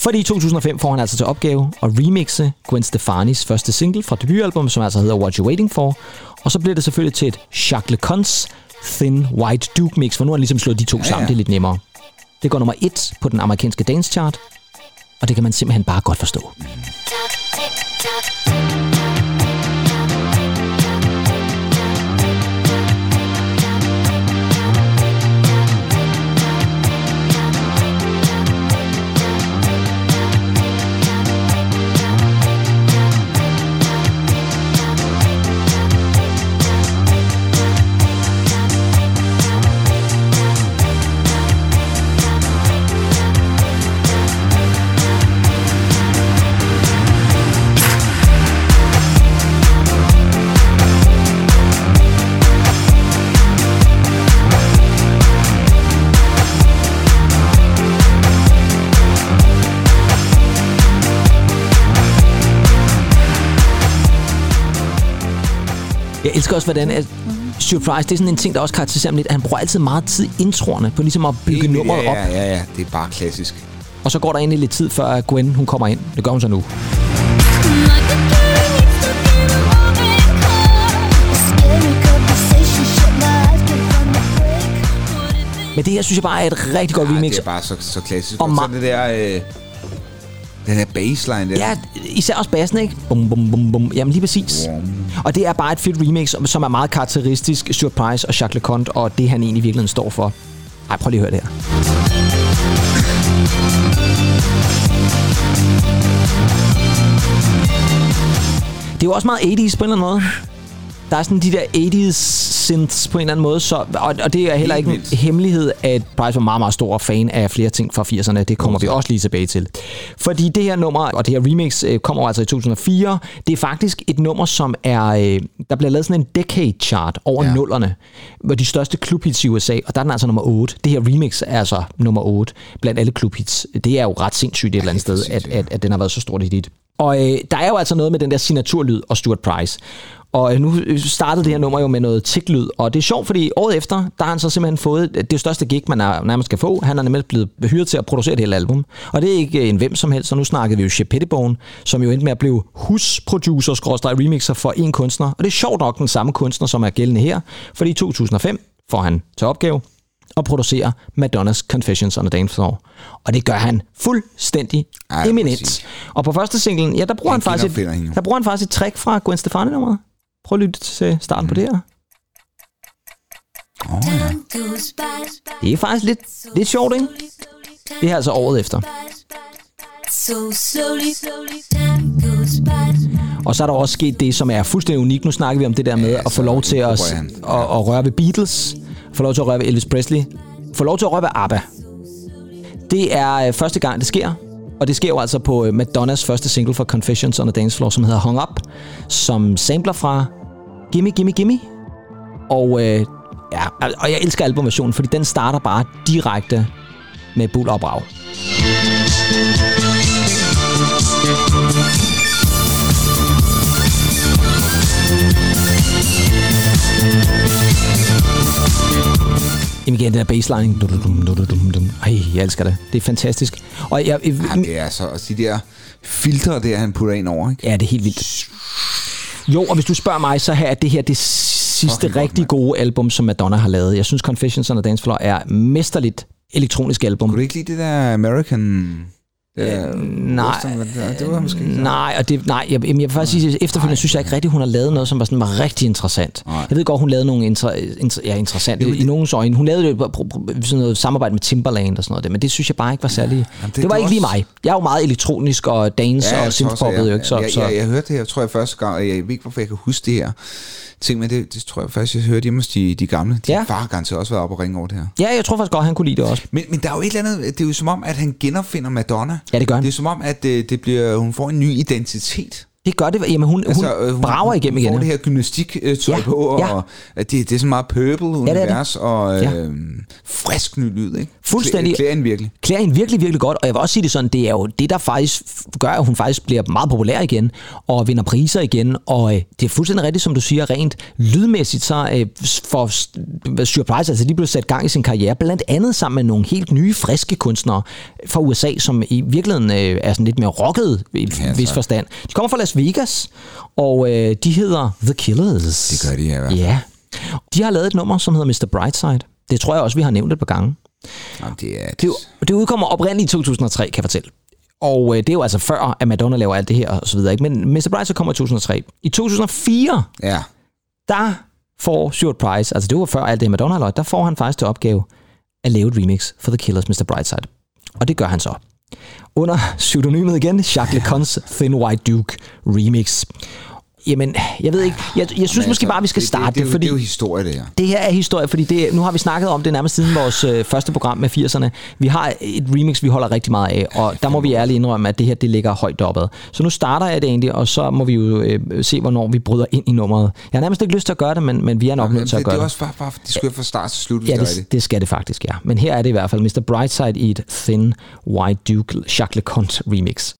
Fordi i 2005 får han altså til opgave at remixe Gwen Stefanis første single fra debutalbum, som altså hedder What You Waiting For. Og så bliver det selvfølgelig til et Jacques Leconte's Thin White Duke mix, for nu har han ligesom slået de to sammen, ja. det er lidt nemmere. Det går nummer et på den amerikanske dance chart, og det kan man simpelthen bare godt forstå. Jeg elsker også, hvordan at Stuart Price, det er sådan en ting, der også karakteriserer ham lidt, at han bruger altid meget tid i introerne på ligesom at bygge Egentlig, nummeret ja, op. ja, ja, ja, det er bare klassisk. Og så går der egentlig lidt tid, før Gwen hun kommer ind. Det gør hun så nu. Men det her synes jeg bare er et rigtig godt Ej, remix. det er bare så, så klassisk. Og Og så det der... Øh, den der baseline der. Ja, især også bassen, ikke? Bum, bum, bum, bum. Jamen lige præcis. Og det er bare et fedt remix, som er meget karakteristisk Stuart Price og Jacques LeConte, og det han egentlig i virkeligheden står for. Ej, prøv lige at høre det her. Det er jo også meget 80's på en eller anden måde. Der er sådan de der 80's synths på en eller anden måde, så, og, og det er heller ikke en hemmelighed, at Price var meget, meget stor fan af flere ting fra 80'erne. Det kommer vi også lige tilbage til. Fordi det her nummer, og det her remix, øh, kommer altså i 2004. Det er faktisk et nummer, som er... Øh, der bliver lavet sådan en decade chart over ja. Nullerne, hvor de største klubhits i USA, og der er den altså nummer 8. Det her remix er altså nummer 8 blandt alle klubhits. Det er jo ret sindssygt et eller andet det sted, at, at, at den har været så stort et hit. Og øh, der er jo altså noget med den der signaturlyd og Stuart Price. Og øh, nu startede det her nummer jo med noget tiklyd, og det er sjovt, fordi året efter, der har han så simpelthen fået det største gig, man er, nærmest skal få. Han er nemlig blevet hyret til at producere et helt album. Og det er ikke øh, en hvem som helst, så nu snakkede vi jo Shep Pettibone, som jo endte med at blive husproducer remixer for en kunstner. Og det er sjovt nok den samme kunstner, som er gældende her, fordi i 2005 får han til opgave at producere Madonnas Confessions on a Dance Floor. Og det gør han fuldstændig Ej, eminent. Og på første singlen, ja, der bruger han, Han faktisk et, hende der bruger han faktisk et trick fra Gwen Stefani-nummeret. Prøv at lytte til starten mm. på det her. goes by? Det er faktisk lidt, lidt sjovt, ikke? Det er altså året efter. Og så er der også sket det, som er fuldstændig unikt. Nu snakker vi om det der med Ja, at få lov til at, at, at røre ved Beatles, få lov til at røre ved Elvis Presley, få lov til at røre ved ABBA. Det er øh, første gang, det sker. Og det sker jo altså på øh, Madonnas første single for Confessions on a Dance Floor, som hedder Hung Up, som sampler fra Gimme Gimme Gimme. Og, øh, ja, og jeg elsker albumversionen, fordi den starter bare direkte med bull og brag. Jamen igen, den der du, dum, du, du, dum, dum. Ej, jeg elsker det. Det er fantastisk. Og jeg, jeg, Ja, det er så også de der filtre der, han putter ind over, ikke? Ja, det er helt vildt. Jo, og hvis du spørger mig, så her er det her det sidste godt, rigtig mand. gode album, som Madonna har lavet. Jeg synes, Confessions on a Dance Floor er mesterligt elektronisk album. Kunne du ikke lide det der American... Ja, nej. Western, det, det var måske ikke. Nej, og det, nej jeg, jeg vil faktisk sige, at efterfølgende synes jeg ikke rigtigt, hun har lavet noget, som var, sådan, var rigtig interessant. Nej. Jeg ved godt, hun lavede nogle inter, inter, ja, interessant i nogens øjne. Hun lavede det på- sådan noget samarbejde med Timbaland og sådan noget, men det synes jeg bare ikke var særlig... Ja, det, det- det, var det ikke lige mig. Jeg er jo meget elektronisk og dance Ja, og jeg synthpoppet, jeg- jo ikke? Så, jeg, så, jeg, jeg, hørte det her, tror jeg, første gang, og jeg ved ikke, hvorfor jeg kan huske det her ting, men det, det tror jeg faktisk, jeg hørte hjemme hos de, de gamle. De Ja. far garanteret også været op og ringe over det her. ja, jeg tror faktisk godt, han kunne lide det også. Men, men der er jo et eller andet, det er jo som om, at han genopfinder Madonna. Ja, det gør han. Det er som om, at det, det bliver, hun får en ny identitet. Det gør det. Jamen, hun, altså, hun, øh, brager igennem hun igen. får ja. det her gymnastiktøj Ja, på, og ja. at det, det er sådan meget purple univers, og Ja. øh, frisk ny lyd, ikke? Fuldstændig. Klæ- Klæder hende virkelig. klæder hende virkelig, virkelig godt, og jeg vil også sige det sådan, det er jo det, der faktisk gør, at hun faktisk bliver meget populær igen, og vinder priser igen, og øh, det er fuldstændig rigtigt, som du siger, rent lydmæssigt, så øh, for Stuart Price altså lige blev sat gang i sin karriere, blandt andet sammen med nogle helt nye, friske kunstnere fra USA, som i virkeligheden øh, er sådan lidt mere rocket i Ja, vis forstand. De kommer fra Las Vegas, og øh, de hedder The Killers. Det gør de, i hvert fald. Ja. De har lavet et nummer, som hedder Mr. Brightside. Det tror jeg også, vi har nævnt et par gange. Jamen, det er... Det, det udkommer oprindeligt i 2003, kan jeg fortælle. Og øh, det er jo altså før, at Madonna laver alt det her og så videre. Ikke? Men Mr. Brightside kommer i 2003. I 2004, Ja. der får Stuart Price, altså det var før alt det Madonna har lavet, der får han faktisk til opgave at lave et remix for The Killers Mr. Brightside. Og det gør han så. Under pseudonymet igen, Jacques LeCon's Thin White Duke remix. Jamen, jeg ved ikke, jeg, jeg synes måske bare, vi skal starte det, det, det, fordi... Det er jo historie, det her. Det her er historie, fordi det, nu har vi snakket om det nærmest siden vores øh, første program med 80'erne. Vi har et remix, vi holder rigtig meget af, og der må vi ærligt indrømme, at det her det ligger højt opad. Så nu starter jeg det egentlig, og så må vi jo øh, se, hvornår vi bryder ind i nummeret. Jeg har nærmest ikke lyst til at gøre det, men, men vi er nok Jamen, nødt til at det, gøre det er det. også bare, bare det skulle jeg fra start til slut, hvis Ja, det er det, det skal det faktisk, ja. Men her er det i hvert fald Mr. Brightside i et Thin White Duke Jacques LeConte remix.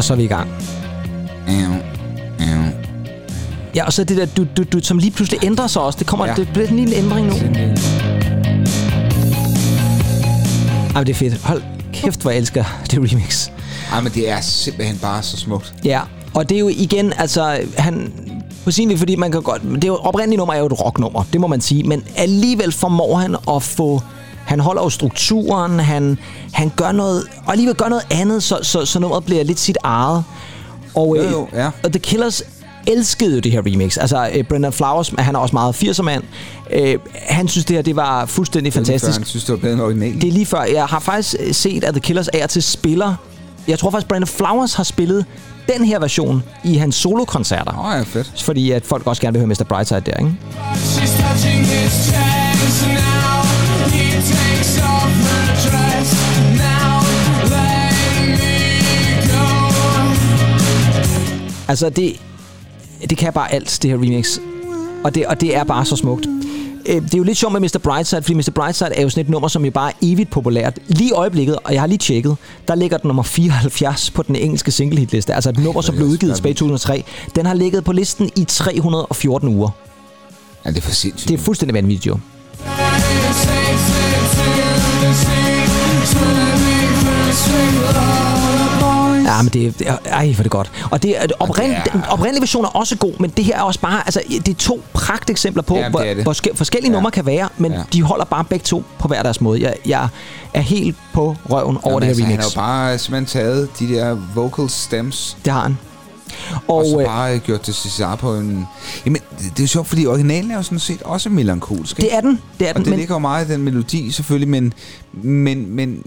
Og så er vi i gang. Ja, og så det der, du, du, du, som lige pludselig ændrer sig også. Det, kommer, ja. Det bliver sådan en lille ændring nu. Ej, det er fedt. Hold kæft, hvor jeg elsker det remix. Ej, men det er simpelthen bare så smukt. Ja, og det er jo igen, altså, han... På sin vis, fordi man kan godt... Det er jo, oprindelige nummer er jo et rocknummer, det må man sige. Men alligevel formår han at få... Han holder jo strukturen, han, han gør noget... Og alligevel gør noget andet, så, så, så nummeret bliver lidt sit eget. Og, Jo, øh, jo, ja. og The Killers elskede jo det her remix. Altså, øh, Brendan Flowers, han er også meget 80'er mand. Øh, han synes, det her det var fuldstændig fantastisk. Jeg synes, det var bedre end originalen. Det er lige før, jeg har faktisk set, at The Killers er til spiller. Jeg tror faktisk, Brandon Flowers har spillet den her version i hans solokoncerter. Åh, oh, ja, fedt. Fordi at folk også gerne vil høre Mr. Brightside der, ikke? She's Altså, det, det kan bare alt, det her remix. Og det, og det er bare så smukt. Øh, Det er jo lidt sjovt med Mr. Brightside, fordi Mr. Brightside er jo sådan et nummer, som jo bare er evigt populært. Lige i øjeblikket, og jeg har lige tjekket, der ligger den nummer 74 på den engelske singlehitliste. Altså et nummer, som blev udgivet tilbage i 2003. Den har ligget på listen i 314 uger. Ja, det er for sindssygt. Det er fuldstændig vanvittigt jo. Ja, men det er... Ej, hvor er det godt. Og det, er- oprind, det er- den oprindelige version er også god, men det her er også bare... Altså, det er to pragteksempler på, Ja, det hvor, er det. hvor ske- forskellige Ja. numre kan være, men Ja. de holder bare begge to på hver deres måde. Jeg, jeg er helt på røven over Jamen, det her altså, remix. Han har bare simpelthen taget de der vocal stems, Det har han. og, Og, og så øh, bare øh, gjort det sig på en... Jamen, det, det er jo sjovt, fordi originalen er jo sådan set også melankolsk. ikke? det er den. Det er Og den, det men, ligger jo meget i den melodi, selvfølgelig, men, men, men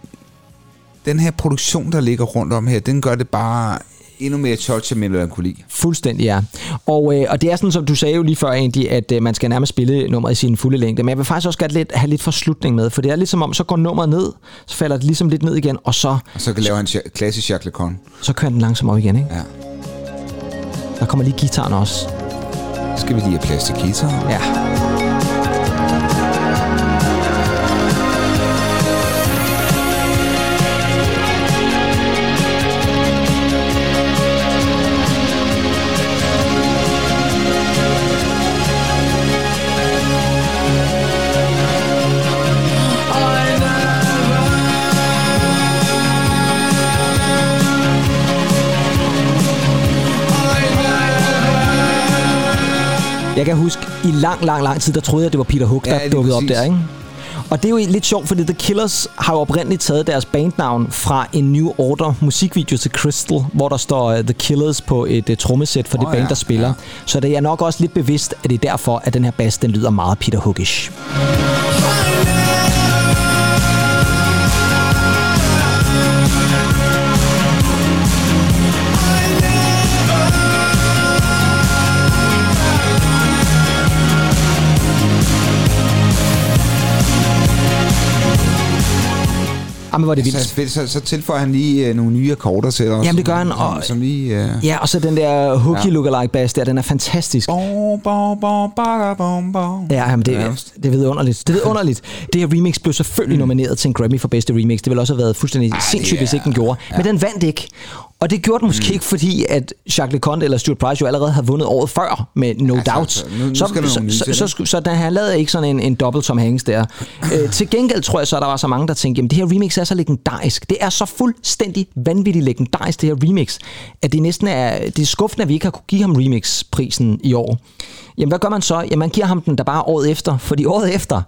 den her produktion, der ligger rundt om her, den gør det bare endnu mere touch af melankoli. Fuldstændig, ja. Og, øh, og det er sådan, som du sagde jo lige før egentlig, at øh, man skal nærmest spille nummeret i sin fulde længde. Men jeg vil faktisk også gerne lidt, have lidt forslutning med, for det er ligesom om, så går nummeret ned, så falder det ligesom lidt ned igen, og så, Og så kan lave ja- klassisk Jacques Lacan. så kører den langsomt op igen, ikke? Ja. Der kommer lige gitaren også. Skal vi lige have plads til guitar? Ja. Jeg kan huske, i lang, lang, lang tid, der troede jeg, det var Peter Hook, der Ja, dukkede op præcis. der, ikke? Og det er jo lidt sjovt, fordi The Killers har jo oprindeligt taget deres bandnavn fra en New Order musikvideo til Crystal, hvor der står uh, The Killers på et uh, trommesæt for det Åh, band, ja, der spiller. ja. Så det er nok også lidt bevidst, at det er derfor, at den her bass, den lyder meget Peter Hookish. Jamen, hvor er det vildt. Så, så, så tilføjer han lige øh, nogle nye akkorder til os. Jamen, det gør han, Som, og- som lige... Øh, Ja, og så den der hooky Ja. lookalike bass der, den er fantastisk. Bom, bom, bom, baga, bom, bom. Ja, jamen det, det er vidunderligt. Det er vidunderligt. Det her remix blev selvfølgelig mm. nomineret til en Grammy for bedste remix. Det ville også have været fuldstændig Ej, sindssygt, hvis er- ikke den gjorde. Ja. Men den vandt ikke. Og det gjorde den måske mm. ikke, fordi at Jacques Leconte eller Stuart Price jo allerede havde vundet året før med No Altså, Doubt. altså, nu- nu så, så, til, så, så, så der, han lavede ikke sådan en, en dobbelt Tom Hanks der. øh, til gengæld tror jeg så, at der var så mange, der tænkte, jamen det her remix er så legendarisk. Det er så fuldstændig vanvittigt legendarisk, det her remix, at det næsten er, det er skuffende, at vi ikke har kunne give ham remix-prisen i år. Jamen, hvad gør man så? Jamen, man giver ham den der bare året efter, fordi året efter,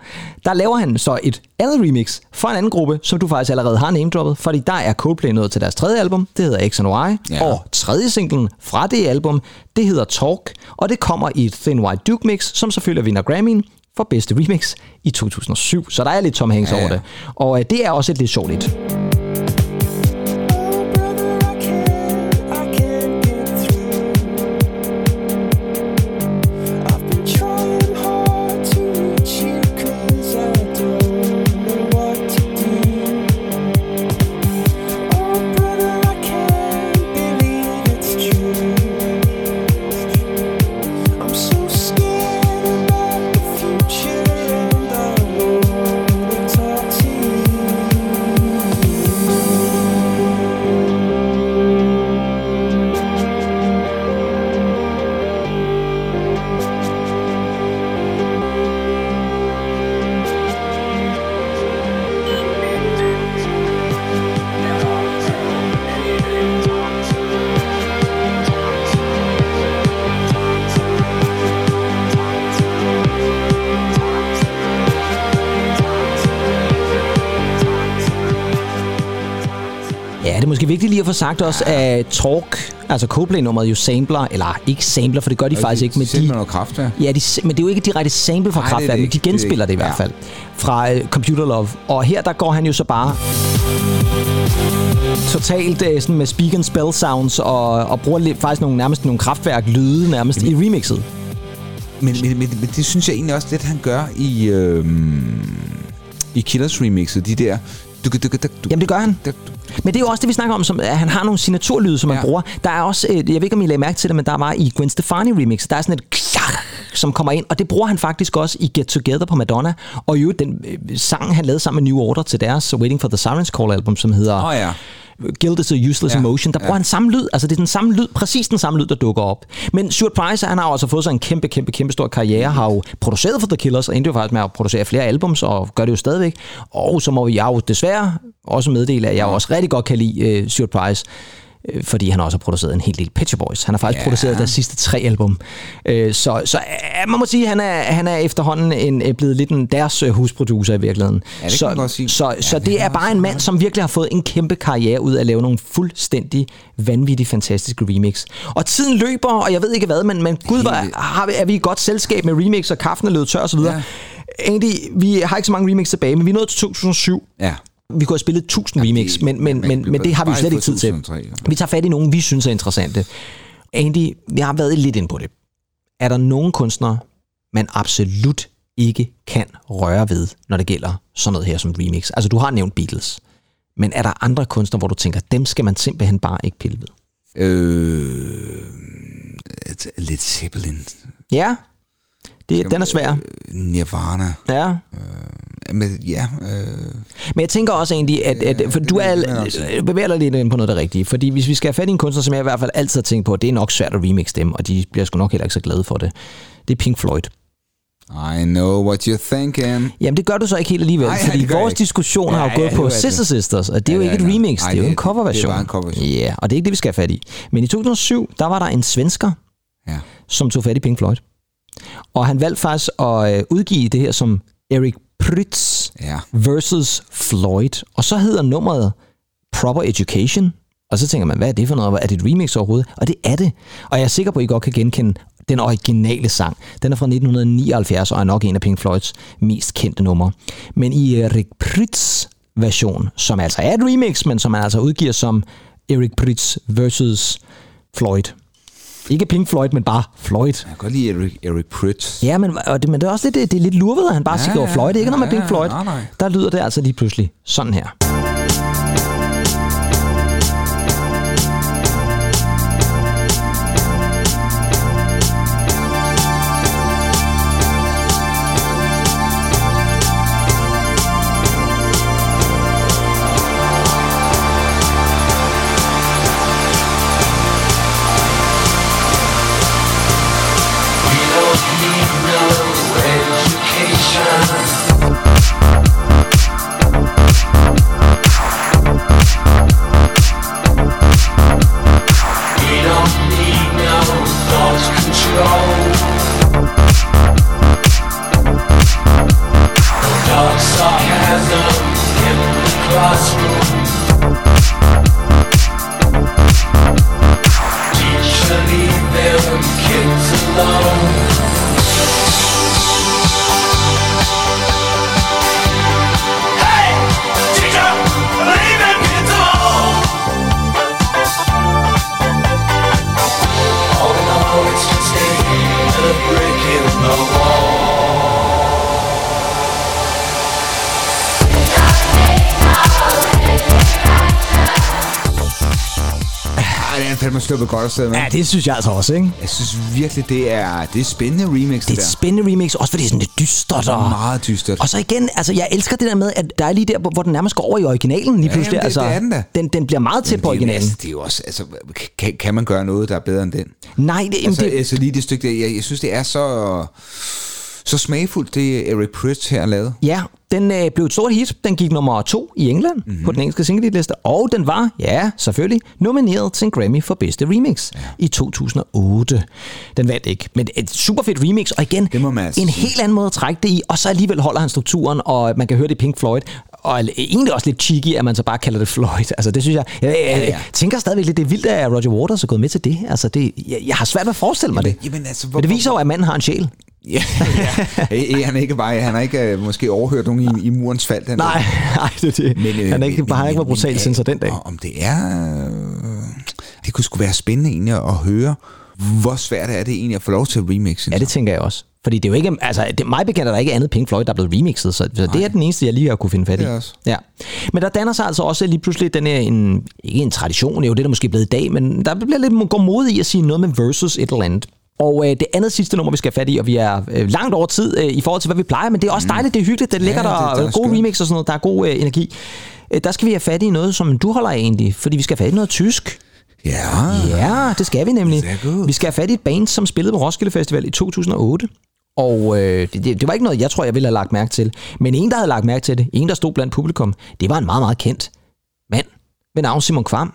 der laver han så et andet remix for en anden gruppe, som du faktisk allerede har name-droppet, fordi der er Coldplay nået til deres tredje album, det hedder X Y, Ja. og tredje singlen fra det album, det hedder Talk, og det kommer i et Thin White Duke mix, som selvfølgelig vinder Grammy'en for bedste remix i 2007. Så der er lidt Tom Hanks ja, ja. over det. Og øh, det er også et lidt sjovt et. Sagt også, at Talk, altså Coldplay-nummeret jo sampler, eller ikke sampler, for det gør de faktisk ikke, men de, noget kraft, ja. Ja, de, men det er jo ikke direkte sample fra det det men de. Det er det genspiller det, ikke. i hvert fald fra uh, Computer Love. Og her der går han jo så bare totalt uh, sådan med speak and spell sounds og, og bruger lidt, faktisk nogle, nærmest nogle kraftværk lyde nærmest i remixet. Men, men, men, men det synes jeg egentlig også lidt, han gør i, øh, i Killers remixet. De der... Du, du, du, du, Jamen det gør han. du, Men det er jo også det, vi snakker om, som, at han har nogle signaturlyde, som ja. Han bruger. Der er også, jeg ved ikke, om I lagde mærke til det, men der var i Gwen Stefani remix, der er sådan et som kommer ind, og det bruger han faktisk også i Get Together på Madonna, og jo den øh, sang, han lavede sammen med New Order til deres Waiting for the Sirens Call album, som hedder Åh ja. Guilt is a Useless Ja, Emotion, der bruger ja. han samme lyd, altså det er den samme lyd, præcis den samme lyd, der dukker op. Men Stuart Price, han har jo altså fået sig en kæmpe, kæmpe, kæmpe stor karriere, har jo produceret for The Killers, og endte jo faktisk med at producere flere albums, og gør det jo stadigvæk. Og så må jeg jo desværre også meddele, at jeg også rigtig godt kan lide uh, Stuart Price, øh, fordi han også har produceret en hel del Shop Boys. Han har faktisk ja. produceret deres sidste tre album. Øh, Så, så øh, man må sige, at han er, han er efterhånden en, øh, blevet lidt en deres øh, husproducer i virkeligheden. Ja, det kan så, man godt sige. Så, Ja, så det det er bare en mand, som virkelig har fået en kæmpe karriere ud af at lave nogle fuldstændig vanvittige, fantastiske remix. Og tiden løber, og jeg ved ikke hvad, men, men gud, hvor vildt. har vi, er vi i godt selskab med remix, og kaffen er løbet tør osv. Ja. Egentlig, vi har ikke så mange remix tilbage, men vi nået til 2007. Ja. Vi kunne have spillet 1000 remix, det- men, men, men- men, men det har vi jo slet ikke tid til. 2003, ja. Vi tager fat i nogen, vi synes er interessante. Andy, vi har været lidt ind på det. Er der nogen kunstnere, man absolut ikke kan røre ved, når det gælder sådan noget her som remix? Altså, du har nævnt Beatles. Men er der andre kunstnere, hvor du tænker, dem skal man simpelthen bare ikke pille ved? Øh, lidt Zeppelin. Ja, det, den er svær. Nirvana. Ja. Men ja, øh, Men jeg tænker også egentlig, at, at for du er, også sige. bevæger dig lidt ind på noget det rigtige. Fordi hvis vi skal have fat i en kunstner, som jeg i hvert fald altid har tænkt på, det er nok svært at remix dem, og de bliver sgu nok heller ikke så glade for det. Det er Pink Floyd. I know what you're thinking. Jamen det gør du så ikke helt alligevel, nej, fordi vores ikke. diskussion Ja, har jo gået på det. Sister Sisters, og det er jo ikke ja, et remix, det er jo en coverversion. det var en coverversion. Ja, og det er ikke det, vi skal have fat i. Men i 2007, der var der en svensker, Ja. som tog fat i Pink Floyd. Og han valgte faktisk at øh, udgive det her som Eric Prytz Ja. versus Floyd. Og så hedder nummeret Proper Education. Og så tænker man, hvad er det for noget? Er det et remix overhovedet? Og det er det. Og jeg er sikker på, at I godt kan genkende den originale sang. Den er fra 1979 og er nok en af Pink Floyds mest kendte numre. Men i Erik Prytz version, som altså er et remix, men som man altså udgiver som Erik Prytz versus Floyd. Ikke Pink Floyd, men bare Floyd. Jeg kan godt lide Eric, Eric Prytz. Ja, men, og det, men det er også lidt, det er lidt lurvet, at han bare Ja, siger, det ja, Floyd. Det er ikke noget med ja, Pink ja, Floyd. nej, nej. Der lyder det altså lige pludselig sådan her. Sluppet godt afsted med. Ja, det synes jeg altså også, ikke? Jeg synes virkelig, det er, det er spændende remix, det, Det er et der. spændende remix, også fordi det er sådan lidt dystert. Og, Meget dystert. og så igen, altså jeg elsker det der med, at der er lige der, hvor- den nærmest går over i originalen lige Ja, pludselig. jamen, det- altså, det er den da. Den, den bliver meget tæt på originalen. altså, Det er jo også, altså, kan, kan man gøre noget, der er bedre end den? Nej, det, Altså, det, altså lige det stykke der, jeg, jeg synes, det er så, så smagfuldt, det Eric Prytz her lavet. Ja, den øh, blev et stort hit. Den gik nummer to i England Mhm. mm-hmm. på den engelske singleliste, og den var, ja, selvfølgelig, nomineret til en Grammy for bedste remix ja. i 2008. Den vandt ikke, men et super fedt remix, og igen, Det må man altså en sige. helt anden måde at trække det i, og så alligevel holder han strukturen, og man kan høre det i Pink Floyd. og egentlig også lidt cheeky, at man så bare kalder det Floyd. Altså, det synes jeg... Jeg, jeg, jeg, jeg tænker stadigvæk lidt, det er vildt, at Roger Waters er gået med til det. Altså, det, jeg, jeg har svært ved at forestille mig det. Jamen, altså, Men det viser jo, at manden har en sjæl. Ja, ja. Han er ikke bare, han har ikke øh, måske overhørt nogen i, i murens fald. Den Nej, nej, det er det. Men, øh, han er ikke, men- bare har ikke men- brutal men, siden den dag. Om det er... Øh, det kunne sgu være spændende egentlig at høre, hvor svært er det egentlig at få lov til at remixe. Ja, det tænker jeg også. Fordi det er jo ikke, altså det, mig bekendt er der ikke andet Pink Floyd, der er blevet remixet, så, så det er den eneste, jeg lige har kunne finde fat i. Det er. Ja. Men der danner sig altså også lige pludselig den her, en, ikke en tradition, jo det er der måske blevet i dag, men der bliver lidt går mod i at sige noget med versus et eller andet. Og øh, det andet sidste nummer, vi skal have fat i, og vi er øh, langt over tid øh, i forhold til, hvad vi plejer, men det er også dejligt, det er hyggeligt, det ligger det- der, det er der gode skønt. remix og sådan noget, der er god øh, energi. Øh, der skal vi have fat i noget, som du holder af egentlig, fordi vi skal have fat i noget tysk. Ja, Ja, det skal vi nemlig. Vi skal have fat i et band, som spillede på Roskilde Festival i 2008. Og øh, det, det var ikke noget, jeg tror, jeg ville have lagt mærke til. Men en, der havde lagt mærke til det, en, der stod blandt publikum, det var en meget, meget kendt mand ved navn Simon Kvam.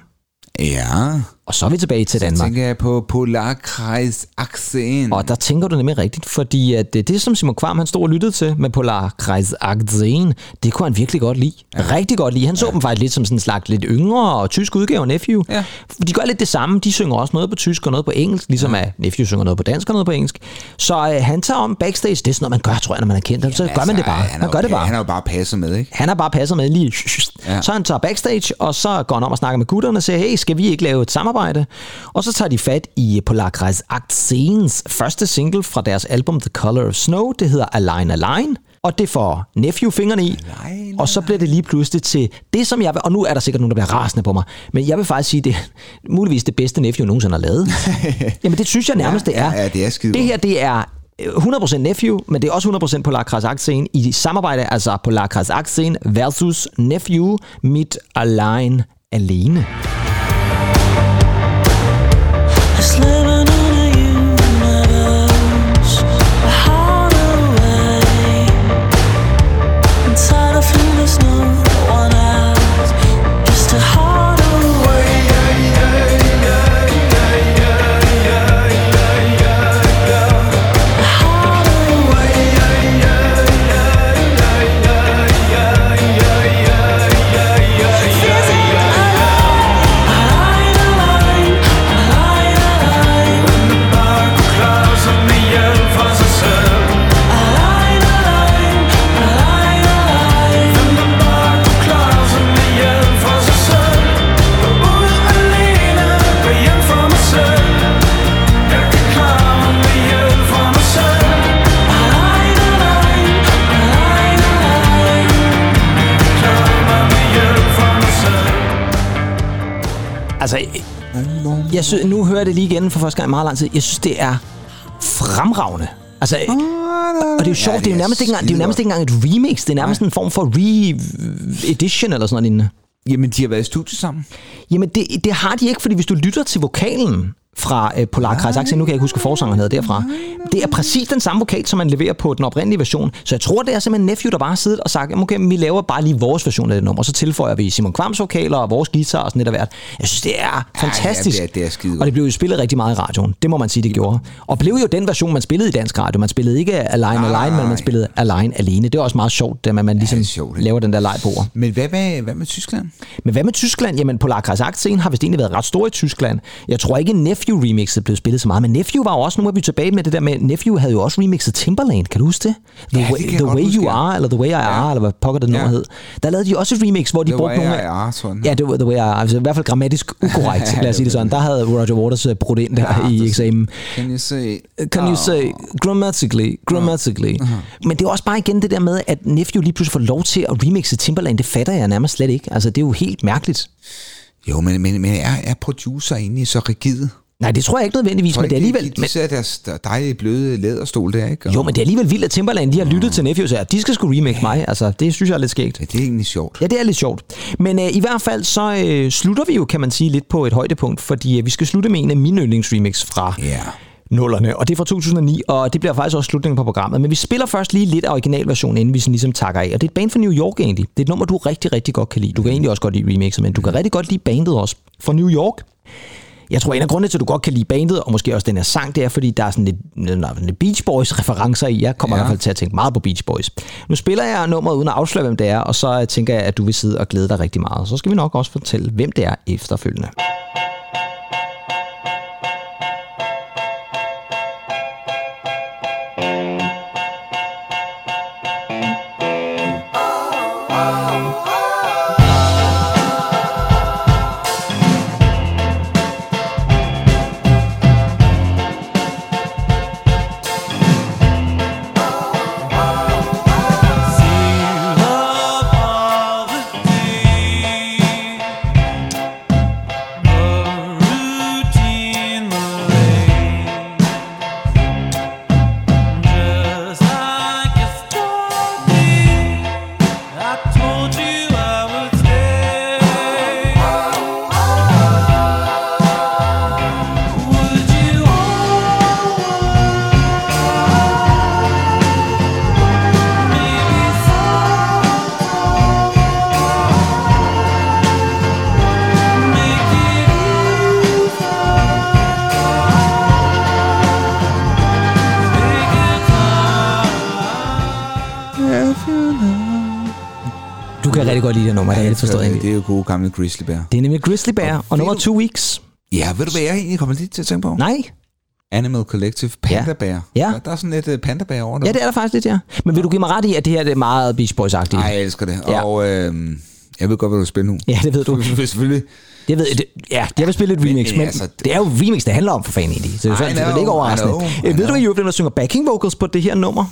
ja. Og så er vi tilbage til Så Danmark. tænker jeg på Polarkreis Aksen. Og der tænker du nemlig rigtigt, fordi at det, det som Simon Kvam han stod og lyttede til med Polarkreis Akzen, det kunne han virkelig godt lide. Ja. Rigtig godt lide. Han så ja. dem faktisk lidt som sådan en slags lidt yngre og tysk udgave af Nephew. Ja. De gør lidt det samme. De synger også noget på tysk og noget på engelsk, ligesom ja. at Nephew synger noget på dansk og noget på engelsk. Så øh, han tager om backstage. Det er sådan noget, man gør, tror jeg, når man er kendt. Så gør man det bare. Altså, Han, Man gør det bare. Han er jo bare passet med, ikke? Han har bare passet med lige. Ja. Så han tager backstage, og så går han om og snakker med gutterne og siger, hey, skal vi ikke lave et samarbejde? Og så tager de fat i Polarkreis Aktsens første single fra deres album The Color of Snow. Det hedder Align Align. Og det får Nephew fingrene i. Og så bliver det lige pludselig til det, som jeg vil... Og nu er der sikkert nogen, der bliver rasende på mig. Men jeg vil faktisk sige, det er muligvis det bedste Nephew nogensinde har lavet. Jamen det synes jeg nærmest, det er. ja, det er skide Det her, det er 100% Nephew, men det er også 100% Polarkreis Aksen i samarbejde, altså Polarkreis Aksen versus Nephew mit Align alene. Just Slim det lige igen for første gang i meget lang tid. Jeg synes, det er fremragende. Altså, og det er jo sjovt, det er jo nærmest ikke engang, det er jo nærmest ikke engang et remix. Det er nærmest en form for re-edition eller sådan noget lignende. Jamen, de har været i studiet sammen. Jamen, det, det har de ikke, fordi hvis du lytter til vokalen fra øh, Polarkreis Akse, nu kan jeg ikke huske forsangeren hedder derfra, det er præcis den samme vokal, som man leverer på den oprindelige version. Så jeg tror, det er simpelthen Nephew, der bare har siddet og sagt, "Jamen, okay, vi laver bare lige vores version af det nummer, og så tilføjer vi Simon Kvams vokaler og vores guitar og sådan lidt af hvert. Jeg synes, det er fantastisk. det er- det er skide og det blev jo spillet rigtig meget i radioen. Det må man sige, det gjorde. Og blev jo den version, man spillede i dansk radio. Man spillede ikke Align Nej, Align, men man spillede Align alene. Det er også meget sjovt, at man ligesom er sjovt, laver den der leg på ord. Men hvad med, hvad med Tyskland? Men hvad med Tyskland? Jamen, Polarkreis Aksen har vist egentlig været ret stor i Tyskland. Jeg tror ikke, Nephew remixet blev spillet så meget, men Nephew var jo også, nu er vi tilbage med det der med, Nephew havde jo også remixet Timberland, kan du huske det? The, Ja, det way, jeg the way huske, You ja. Are, eller The Way I Are, eller hvad pokker det Ja. hed. Der lavede de også et remix, hvor de The brugte Way nogle I. Are, den Ja, det var The Way I Are. Altså, i hvert fald grammatisk ukorrekt, lad os sige det sådan. Der havde Roger Waters øh, brudt ind der Ja, i det- eksamen. Can you say... Can you say grammatically, grammatically. Men det er også bare igen det der med, at Nephew lige pludselig får lov til at remixe Timberland. Det fatter jeg nærmest slet ikke. Altså, det er jo helt mærkeligt. Jo, men, men, men er, er producer egentlig så rigide? Nej, det tror jeg ikke nødvendigvis, men det er alligevel... De, de Men, sidder deres dejlige bløde læderstol der, ikke? Og- jo, men det er alligevel vildt, at Timberland de har lyttet til Nephew og siger, at de skal sgu remake mig. Altså, det synes jeg er lidt skægt. Ja, det er egentlig sjovt. Ja, det er lidt sjovt. Men øh, i hvert fald så øh, slutter vi jo, kan man sige, lidt på et højdepunkt, fordi øh, vi skal slutte med en af mine yndlingsremix fra Ja. nullerne, og det er fra 2009, og det bliver faktisk også slutningen på programmet. Men vi spiller først lige lidt af originalversionen, inden vi sådan ligesom takker af. Og det er et band fra New York egentlig. Det er et nummer, du rigtig, rigtig godt kan lide. Du kan egentlig også godt lide remixet, men du kan rigtig godt lide bandet også fra New York. Jeg tror, en af grundene til, at du godt kan lide bandet, og måske også den her sang, det er, fordi der er sådan lidt, lidt Beach Boys-referencer i. Jeg kommer ja. i hvert fald til at tænke meget på Beach Boys. Nu spiller jeg nummeret uden at afsløre, hvem det er, og så tænker jeg, at du vil sidde og glæde dig rigtig meget. Så skal vi nok også fortælle, hvem det er efterfølgende. Rigtig godt lide det nummer, det har jeg lidt forstået. det, egentlig. det er jo gode gamle Grizzly Bear. Det er nemlig Grizzly Bear, og ved nummer Two Weeks. Ja, ved du hvad jeg egentlig kommer lidt til at tænke på? Nej, Animal Collective, Panda Bear. Ja. Der, der er sådan lidt uh, Panda Bear over det. ja, det er der faktisk lidt, ja. Men vil du give mig ret i, at det her det er meget Beach Boys-agtigt? Nej, jeg elsker det. Ja. Og øh, jeg ved godt, hvad du vil spille nu. Ja, det ved du. Selvfølgelig. Jeg ved, det, ja, jeg vil spille et remix, men, men altså, det er jo remix, det handler om for fanden egentlig. Så det er, sådan, det er know, ikke I overraskende. know, I Øh, Ved du, know. at Europe, der synger backing vocals på det her nummer?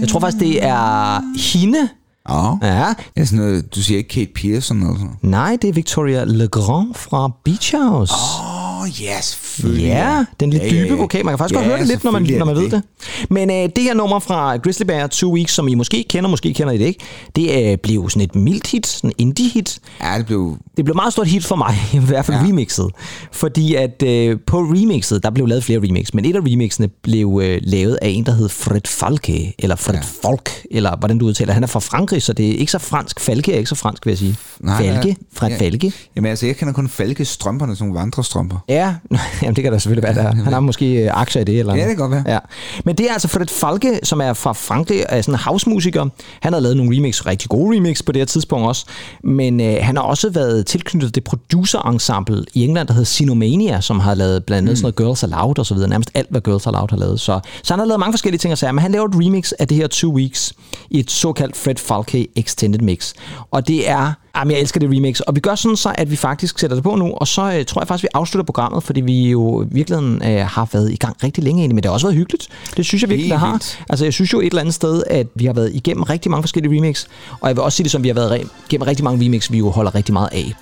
Jeg tror faktisk, det er hende. Ja. Ja, Det er sådan noget, du siger ikke Kate Pearson eller sådan nej, det er Victoria Legrand fra Beach House. Oh, ja, selvfølgelig. Ja, den lidt dybe vokal. Man kan faktisk Ja, godt høre det lidt, når man, når man ved det. Men øh, det her nummer fra Grizzly Bear, Two Weeks, som I måske kender, måske kender I det ikke, det øh, blev sådan et mildt hit, sådan indie hit. Ja, det blev... Det blev meget stort hit for mig, i hvert fald ja. Ja. remixet. Fordi at øh, på remixet, der blev lavet flere remix, men et af remixene blev øh, lavet af en, der hed Fred Falke, eller Fred ja. Ja. Falk, eller hvordan du udtaler. Han er fra Frankrig, så det er ikke så fransk. Falke er ikke så fransk, vil jeg sige. Nej, Falke, ja. Fred Ja. Falke. Jamen altså, jeg kender kun Falke strømperne, sådan nogle vandrestrømper. Ja, jamen det kan da selvfølgelig være, der. han har måske øh, aktier i det. Eller Ja, det kan godt være. Ja. Men det er altså Fred Falke, som er fra Frankrig, er sådan en housemusiker. Han har lavet nogle remix, rigtig gode remix på det her tidspunkt også. Men øh, han har også været tilknyttet det producer-ensemble i England, der hedder Sinomania, som har lavet blandt andet mm. sådan noget Girls Aloud og så videre. Nærmest alt, hvad Girls Aloud har lavet. Så, så han har lavet mange forskellige ting og sager, men han laver et remix af det her Two Weeks i et såkaldt Fred Falke Extended Mix. Og det er Jamen, jeg elsker det remix. Og vi gør sådan så, at vi faktisk sætter det på nu, og så øh, tror jeg faktisk, vi afslutter programmet, fordi vi jo i virkeligheden øh, har været i gang rigtig længe egentlig, men det har også været hyggeligt. Det synes jeg virkelig, det har. Altså, jeg synes jo et eller andet sted, at vi har været igennem rigtig mange forskellige remix, og jeg vil også sige det som, vi har været re- igennem rigtig mange remix, vi jo holder rigtig meget af.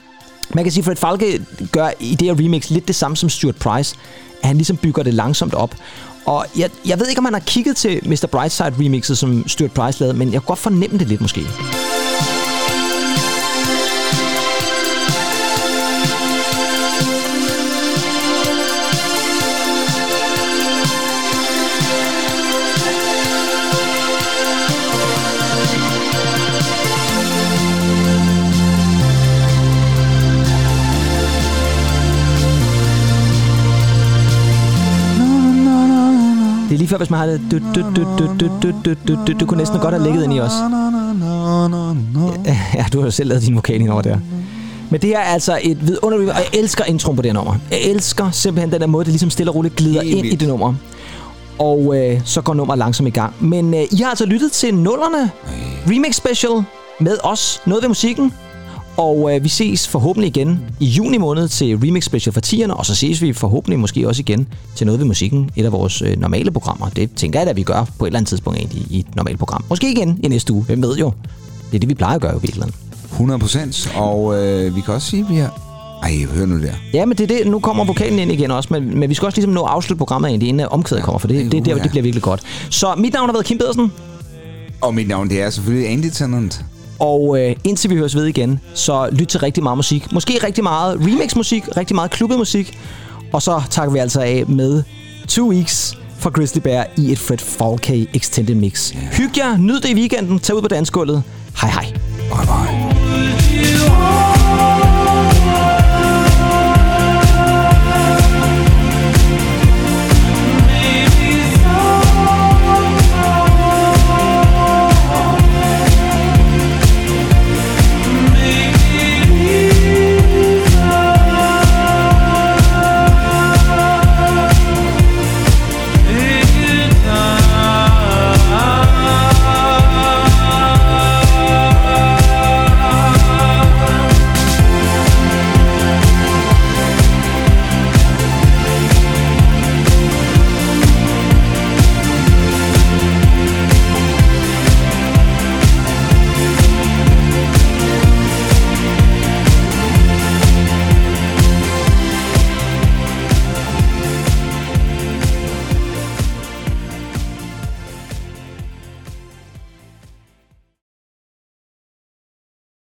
Man kan sige, at Fred Falke gør i det her remix lidt det samme som Stuart Price, at han ligesom bygger det langsomt op. Og jeg, jeg ved ikke, om han har kigget til Mr. Brightside remixet, som Stuart Price lavede, men jeg kan godt fornemme det lidt måske. Det er lige før, hvis man har det... Du, du, du, du, du, du, du, du, du, du kunne næsten godt have ligget ind i os. Ja, du har jo selv lavet din vokal over der. Men det her er altså et vidunderligt... Og jeg elsker introen på det her nummer. Jeg elsker simpelthen den der måde, det ligesom stille og roligt glider Helt ind i det nummer. Og øh, så går nummeret langsomt i gang. Men øh, I har altså lyttet til nullerne remix special med os, noget ved musikken. Og øh, vi ses forhåbentlig igen i juni måned til Remix Special for 10'erne, og så ses vi forhåbentlig måske også igen til noget ved musikken, et af vores øh, normale programmer. Det tænker jeg, at vi gør på et eller andet tidspunkt egentlig i et normalt program. Måske igen i næste uge, hvem ved jo. Det er det, vi plejer at gøre i virkeligheden. 100 procent. Og øh, vi kan også sige, at vi har... Ej, hør nu der. Ja, men det er det. Nu kommer vokalen ind igen også, men, men vi skal også ligesom nå at afslutte programmet egentlig, inden omkvædet kommer, for det, det, det, det bliver virkelig godt. Så mit navn har været Kim Pedersen, Og mit navn, det er selvfølgelig Andy Tennant. Og øh, indtil vi høres ved igen, så lyt til rigtig meget musik. Måske rigtig meget remix-musik, rigtig meget klubbet musik. Og så takker vi altså af med Two Weeks fra Grizzly Bear i et Fred Falkay Extended Mix. Hyg jer, nyd det i weekenden, tag ud på dansgulvet. Hej hej. Bye bye.